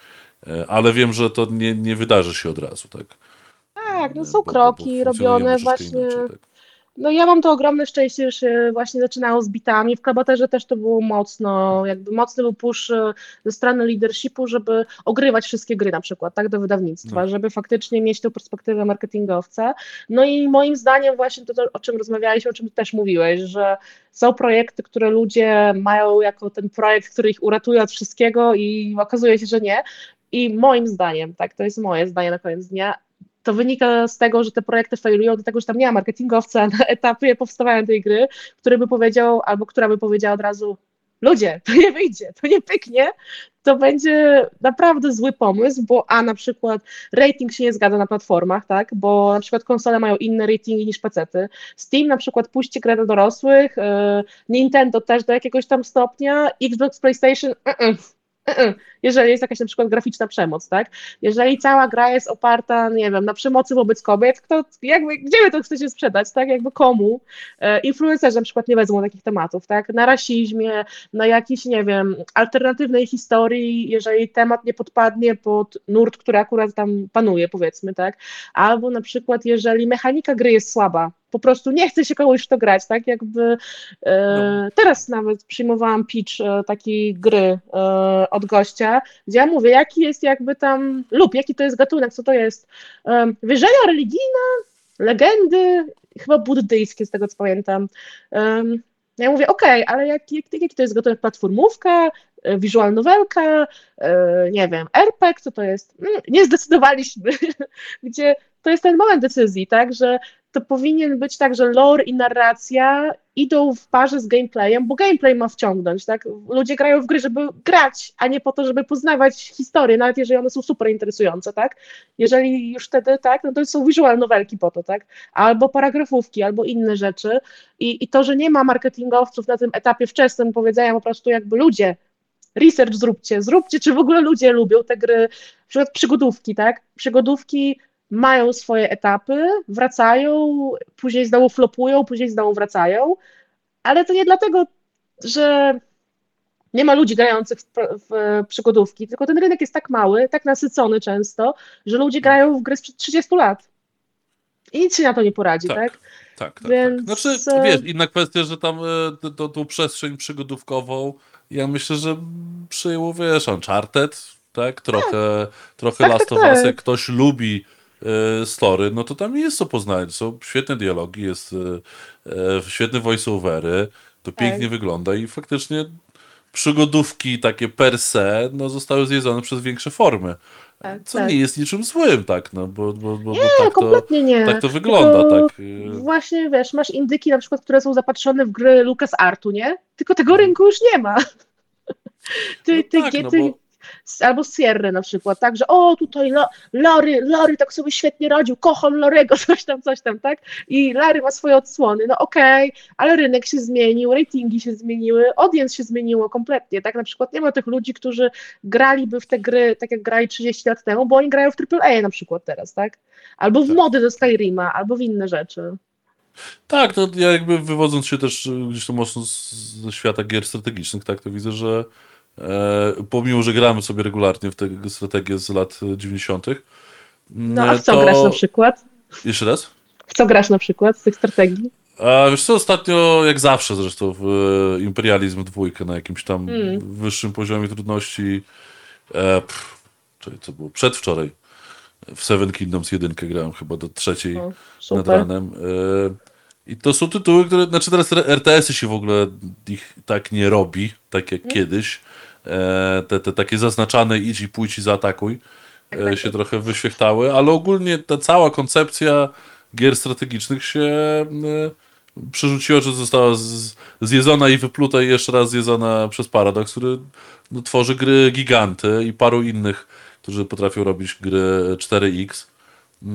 E, ale wiem, że to nie, nie wydarzy się od razu, tak? Tak, no E, są bo- kroki robione właśnie. inaczej, tak. No ja mam to ogromne szczęście, że się właśnie zaczynało z bitami. W Kabaterze też to było mocno, jakby mocny był push e, ze strony leadershipu, żeby ogrywać wszystkie gry na przykład, tak, do wydawnictwa, No. żeby faktycznie mieć tę perspektywę marketingowca. No i moim zdaniem właśnie to, to, o czym rozmawialiśmy, o czym też mówiłeś, że są projekty, które ludzie mają jako ten projekt, który ich uratuje od wszystkiego i okazuje się, że nie. I moim zdaniem, tak, to jest moje zdanie na koniec dnia, to wynika z tego, że te projekty failują, dlatego że tam nie ma marketingowca na etapie powstawania tej gry, który by powiedział, albo która by powiedziała od razu, ludzie, to nie wyjdzie, to nie pyknie, to będzie naprawdę zły pomysł, bo a na przykład rating się nie zgadza na platformach, tak, bo na przykład konsole mają inne ratingi niż pecety, Steam na przykład puści grę do dorosłych, yy, Nintendo też do jakiegoś tam stopnia, Xbox, PlayStation, uh-uh, uh-uh. [LAUGHS] jeżeli jest jakaś na przykład graficzna przemoc, tak, jeżeli cała gra jest oparta, nie wiem, na przemocy wobec kobiet, kto, jakby, gdzie wy to chcecie sprzedać, tak, jakby komu? E, influencerzy na przykład nie wezmą takich tematów, tak, na rasizmie, na jakiejś, nie wiem, alternatywnej historii, jeżeli temat nie podpadnie pod nurt, który akurat tam panuje, powiedzmy, tak, albo na przykład jeżeli mechanika gry jest słaba, po prostu nie chce się kogoś w to grać, tak? Jakby e, No. teraz nawet przyjmowałam pitch e, takiej gry e, od gościa, gdzie ja mówię, jaki jest jakby tam lub jaki to jest gatunek, co to jest e, wierzenia religijne, legendy, chyba buddyjskie z tego co pamiętam. Ja mówię, okej, ale jak, jak, jaki to jest gatunek? Platformówka, e, visual novelka, e, nie wiem, RPG, co to jest? Mm, Nie zdecydowaliśmy, [LAUGHS] gdzie to jest ten moment decyzji, tak, że to powinien być tak, że lore i narracja idą w parze z gameplayem, bo gameplay ma wciągnąć, tak? Ludzie grają w gry, żeby grać, a nie po to, żeby poznawać historię, nawet jeżeli one są super interesujące, tak? Jeżeli już wtedy, tak, no to są visual novelki po to, tak? Albo paragrafówki, albo inne rzeczy i, i to, że nie ma marketingowców na tym etapie wczesnym powiedzenia po prostu jakby ludzie, research zróbcie, zróbcie, czy w ogóle ludzie lubią te gry, na przykład przygodówki, tak? Przygodówki mają swoje etapy, wracają, później znowu flopują, później znowu wracają, ale to nie dlatego, że nie ma ludzi grających w, w przygodówki, tylko ten rynek jest tak mały, tak nasycony często, że ludzie grają w gry sprzed 30 lat. I nic się na to nie poradzi, Tak. tak? Tak, tak, Więc, tak. Znaczy, e, wiesz, inna kwestia, że tam e, to- tą przestrzeń przygodówkową, ja myślę, że przyjęło, wiesz, Uncharted, tak? Trochę, trochę Tak, Last tak, of Us, tak. jak ktoś lubi story, no to tam jest co poznać. Są świetne dialogi, jest e, e, świetne voice-overy, to pięknie Tak. wygląda i faktycznie przygodówki takie per se, no zostały zjedzone przez większe formy. Tak, Co tak. nie jest niczym złym, tak, no, bo, bo, bo, bo Nie, tak, to, kompletnie nie. tak to wygląda, Tylko tak. Właśnie, wiesz, masz indyki na przykład, które są zapatrzone w gry Lucas Artu, nie? Tylko tego rynku już nie ma. [LAUGHS] Ty, Mhm. No ty, tak, ty, no ty, bo- albo Sierra na przykład, tak, że o, tutaj Lo- Lory, Lory tak sobie świetnie radził, kocham Lorego, [LAUGHS] coś tam, coś tam, tak? I Larry ma swoje odsłony, no okej, ale rynek się zmienił, ratingi się zmieniły, audience się zmieniło kompletnie, tak? Na przykład nie ma tych ludzi, którzy graliby w te gry tak jak grali 30 lat temu, bo oni grają w AAA na przykład teraz, tak? Albo w Tak. mody do Skyrima, albo w inne rzeczy. Tak, no ja jakby wywodząc się też gdzieś tam mocno z, ze świata gier strategicznych, tak, to widzę, że pomimo, że gramy sobie regularnie w te strategie z lat e, 90. No a w co to... grasz na przykład? Jeszcze raz? W co grasz na przykład z tych strategii? A wiesz co, ostatnio, jak zawsze zresztą, w e, Imperializm dwójkę na jakimś tam Mm. wyższym poziomie trudności, e, pff, czyli co było, przedwczoraj w Seven Kingdoms jedynkę grałem chyba do trzeciej O, nad ranem. E, I to są tytuły, które, znaczy teraz RTS-y się w ogóle ich tak nie robi, tak jak kiedyś. E, te, te takie zaznaczane idź i pójdź i zaatakuj e, się trochę wyświechtały, ale ogólnie ta cała koncepcja gier strategicznych się e, przerzuciła, czy została zjedzona i wypluta i jeszcze raz zjedzona przez Paradox, który no, tworzy gry giganty i paru innych, którzy potrafią robić gry 4X.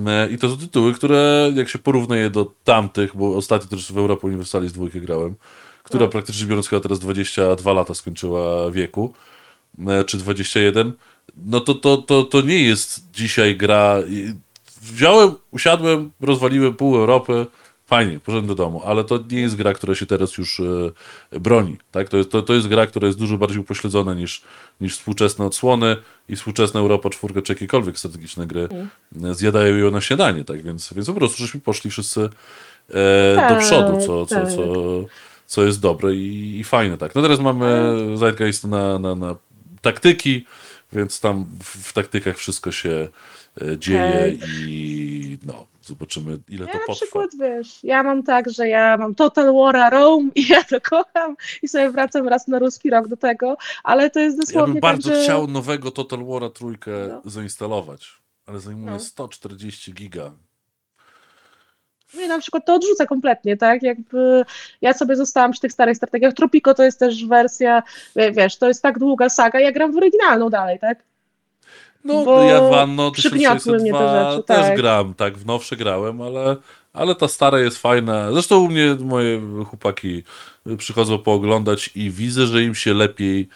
E, I to są tytuły, które jak się porówna je do tamtych, bo ostatnio też w Europa Universalis dwójkę grałem, która No. praktycznie biorąc chyba teraz 22 lata skończyła wieku, e, czy 21, no to, to, to, to nie jest dzisiaj gra. Wziąłem, usiadłem, rozwaliłem pół Europy, fajnie, poszedłem do domu, ale to nie jest gra, która się teraz już e, broni. Tak? To, jest, to, to jest gra, która jest dużo bardziej upośledzona niż, niż współczesne odsłony i współczesna Europa czwórka czy jakiekolwiek strategiczne gry e, zjadają ją na śniadanie, tak więc, więc po prostu żeśmy poszli wszyscy e, do Tak, przodu, co, co, tak. co, co jest dobre i, i fajne. Tak. No teraz mamy Zeitgeist na, na, na taktyki, więc tam w, w taktykach wszystko się e, dzieje i no, zobaczymy ile Ja to na potrwa. przykład, wiesz, ja mam tak, że ja mam Total War Rome i [LAUGHS] ja to kocham i sobie wracam raz na ruski rok do tego, ale to jest Ja dosłownie bym bardzo tak, że... chciał nowego Total War trójkę No. zainstalować, ale zajmuje No. 140 giga. Nie, na przykład to odrzucę kompletnie, tak? Jakby ja sobie zostałam przy tych starych strategiach. Tropico to jest też wersja, wie- wiesz, to jest tak długa saga, ja gram w oryginalną dalej, tak? No, Bo ja w Anno przygniotły mnie te 1602 rzeczy, też tak. gram, tak, w nowsze grałem, ale, ale ta stara jest fajna. Zresztą u mnie moje chłopaki przychodzą pooglądać i widzę, że im się lepiej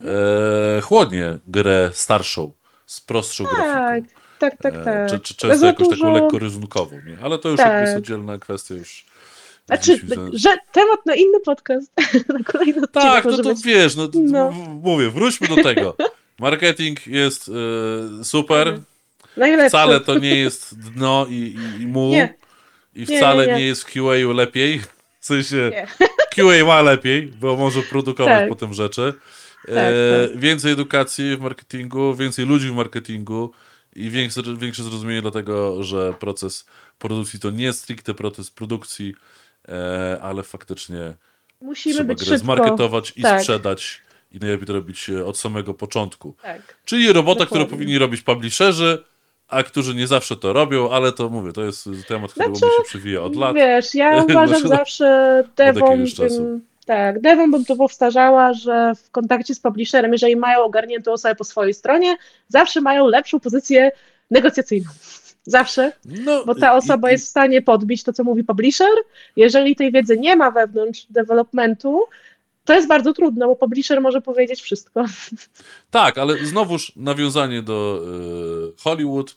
e, chłodnie grę starszą, z prostszą Tak, grafiką. Tak, tak, E, tak. Czy, czy często za jakąś taką dużo- lekko rysunkową, nie? Ale to już Tak. jakby jest oddzielna kwestia już. Znaczy, że temat na inny podcast, [LAUGHS] na kolejny odcinek Tak, no to być. wiesz, no, No. mówię, wróćmy do tego. [LAUGHS] Marketing jest e, super, Najlepszy. wcale to nie jest dno i, i, i muł. Nie. i Nie, wcale nie, nie, nie. jest w QA lepiej. W sensie Nie. [LAUGHS] QA ma lepiej, bo może produkować Tak. potem rzeczy. Tak, E, tak. Więcej edukacji w marketingu, więcej ludzi w marketingu i większe, większe zrozumienie dlatego, że proces produkcji to nie stricte proces produkcji, e, ale faktycznie Musimy trzeba być grę szybko. zmarketować i Tak. sprzedać i najlepiej to robić e, od samego początku. Tak. Czyli robota, którą Dokładnie. powinni robić publisherzy, a którzy nie zawsze to robią, ale to mówię, to jest temat, który Znaczy, mi się przewija od lat. Wiesz, ja [LAUGHS] uważam Znaczy, zawsze devon jakiegoś czasu. Tak, devon bym to powtarzała, że w kontakcie z publisherem, jeżeli mają ogarniętą osobę po swojej stronie, zawsze mają lepszą pozycję negocjacyjną. Zawsze, No, bo ta osoba i- jest w stanie podbić to, co mówi publisher. Jeżeli tej wiedzy nie ma wewnątrz developmentu, to jest bardzo trudno, bo publisher może powiedzieć wszystko. Tak, ale znowuż nawiązanie do e, Hollywood.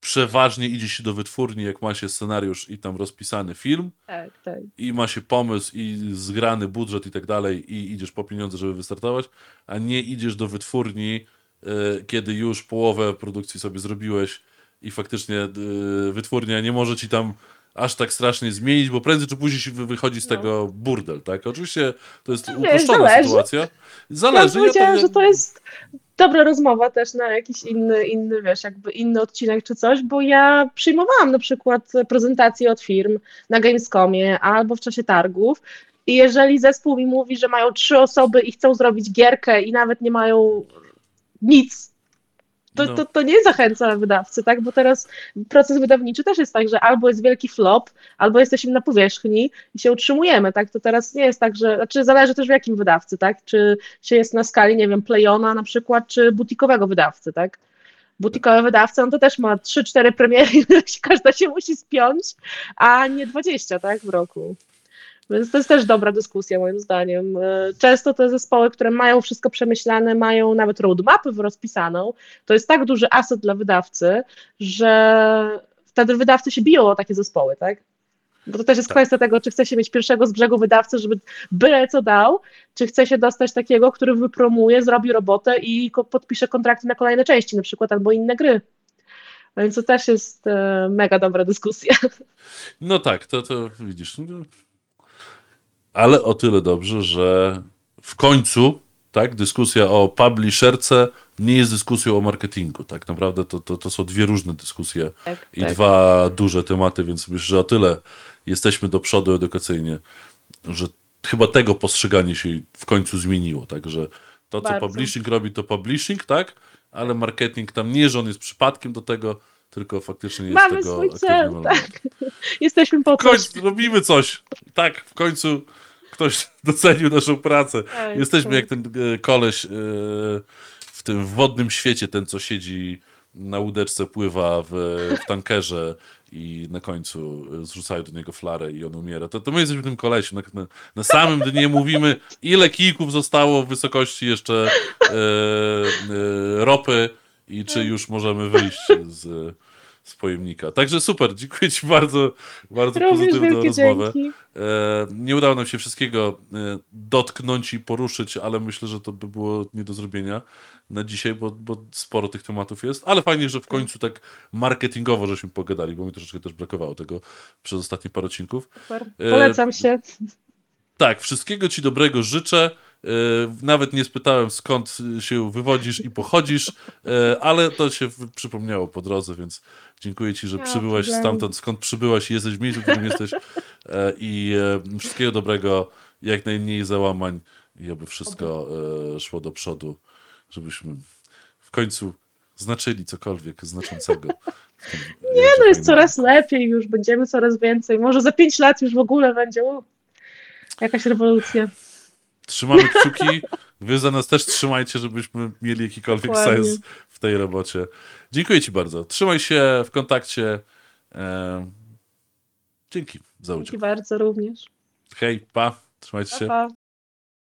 Przeważnie idzie się do wytwórni, jak ma się scenariusz i tam rozpisany film, Tak, tak. i ma się pomysł, i zgrany budżet i tak dalej, i idziesz po pieniądze, żeby wystartować, a nie idziesz do wytwórni, e, kiedy już połowę produkcji sobie zrobiłeś i faktycznie e, wytwórnia nie może ci tam aż tak strasznie zmienić, bo prędzej czy później się wy- wychodzi z No. tego burdel, tak? Oczywiście to jest uproszczona zależy. sytuacja. Ja Zależy. powiedziałam, to- że to jest dobra rozmowa też na jakiś inny, inny, wiesz, jakby inny odcinek czy coś, bo ja przyjmowałam na przykład prezentacje od firm na Gamescomie albo w czasie targów i jeżeli zespół mi mówi, że mają trzy osoby i chcą zrobić gierkę i nawet nie mają nic, to, No. to, to nie zachęca wydawcy, tak? Bo teraz proces wydawniczy też jest tak, że albo jest wielki flop, albo jesteśmy na powierzchni i się utrzymujemy, tak? To teraz nie jest tak, że, znaczy zależy też w jakim wydawcy, tak? Czy się jest na skali, nie wiem, Playona na przykład, czy butikowego wydawcy, tak? Butikowy wydawca, no to też ma 3-4 premiery, [LAUGHS] każda się musi spiąć, a nie 20, tak? W roku. Więc to jest też dobra dyskusja, moim zdaniem. E, Często te zespoły, które mają wszystko przemyślane, mają nawet roadmapy rozpisaną, to jest tak duży aset dla wydawcy, że wtedy wydawcy się biją o takie zespoły, tak? Bo to też jest Tak. kwestia tego, czy chce się mieć pierwszego z brzegu wydawcę, żeby byle co dał, czy chce się dostać takiego, który wypromuje, zrobi robotę i podpisze kontrakty na kolejne części, na przykład, albo inne gry. Więc to też jest e, mega dobra dyskusja. No tak, to, to widzisz. Ale o tyle dobrze, że w końcu tak, dyskusja o publisherce nie jest dyskusją o marketingu. Tak naprawdę to, to, to są dwie różne dyskusje Tak, i tak. dwa duże tematy, więc myślę, że o tyle jesteśmy do przodu edukacyjnie, że chyba tego postrzeganie się w końcu zmieniło. Także to, co Bardzo. publishing robi, to publishing, tak? Ale marketing tam nie, że on jest przypadkiem do tego, tylko faktycznie jest Mamy tego swój aktywnym cel, tak. [LAUGHS] Jesteśmy po coś. końcu robimy coś. Tak, w końcu ktoś [LAUGHS] docenił naszą pracę. Tak, Jesteśmy jak ten e, koleś e, w tym wodnym świecie, ten co siedzi na łódeczce, pływa w, w tankerze i na końcu e, zrzucają do niego flarę i on umiera. To, to my jesteśmy tym kolesiem. Na, na, na samym dnie mówimy, ile kijków zostało w wysokości jeszcze e, e, ropy i czy już możemy wyjść z, z pojemnika. Także super, dziękuję Ci bardzo, bardzo Również pozytywną rozmowę. dzięki. E, Nie udało nam się wszystkiego e, dotknąć i poruszyć, ale myślę, że to by było nie do zrobienia na dzisiaj, bo, bo sporo tych tematów jest. Ale fajnie, że w końcu tak marketingowo żeśmy pogadali, bo mi troszeczkę też brakowało tego przez ostatnie parę odcinków. Super. E, Polecam się. Tak, wszystkiego Ci dobrego życzę. E, Nawet nie spytałem skąd się wywodzisz i pochodzisz, e, ale to się przypomniało po drodze, więc dziękuję Ci, że przybyłaś stamtąd, skąd przybyłaś i jesteś w miejscu, w którym jesteś. E, I wszystkiego dobrego, jak najmniej załamań i aby wszystko szło do przodu, żebyśmy w końcu znaczyli cokolwiek znaczącego. Nie, No jest coraz lepiej już, będziemy coraz więcej. Może za pięć lat już w ogóle będzie u, jakaś rewolucja. Trzymamy kciuki. Wy za nas też trzymajcie, żebyśmy mieli jakikolwiek Dokładnie. sens w tej robocie. Dziękuję Ci bardzo. Trzymaj się w kontakcie. E, dzięki za udział. Dzięki bardzo również. Hej, pa. Trzymajcie Pa, się. pa.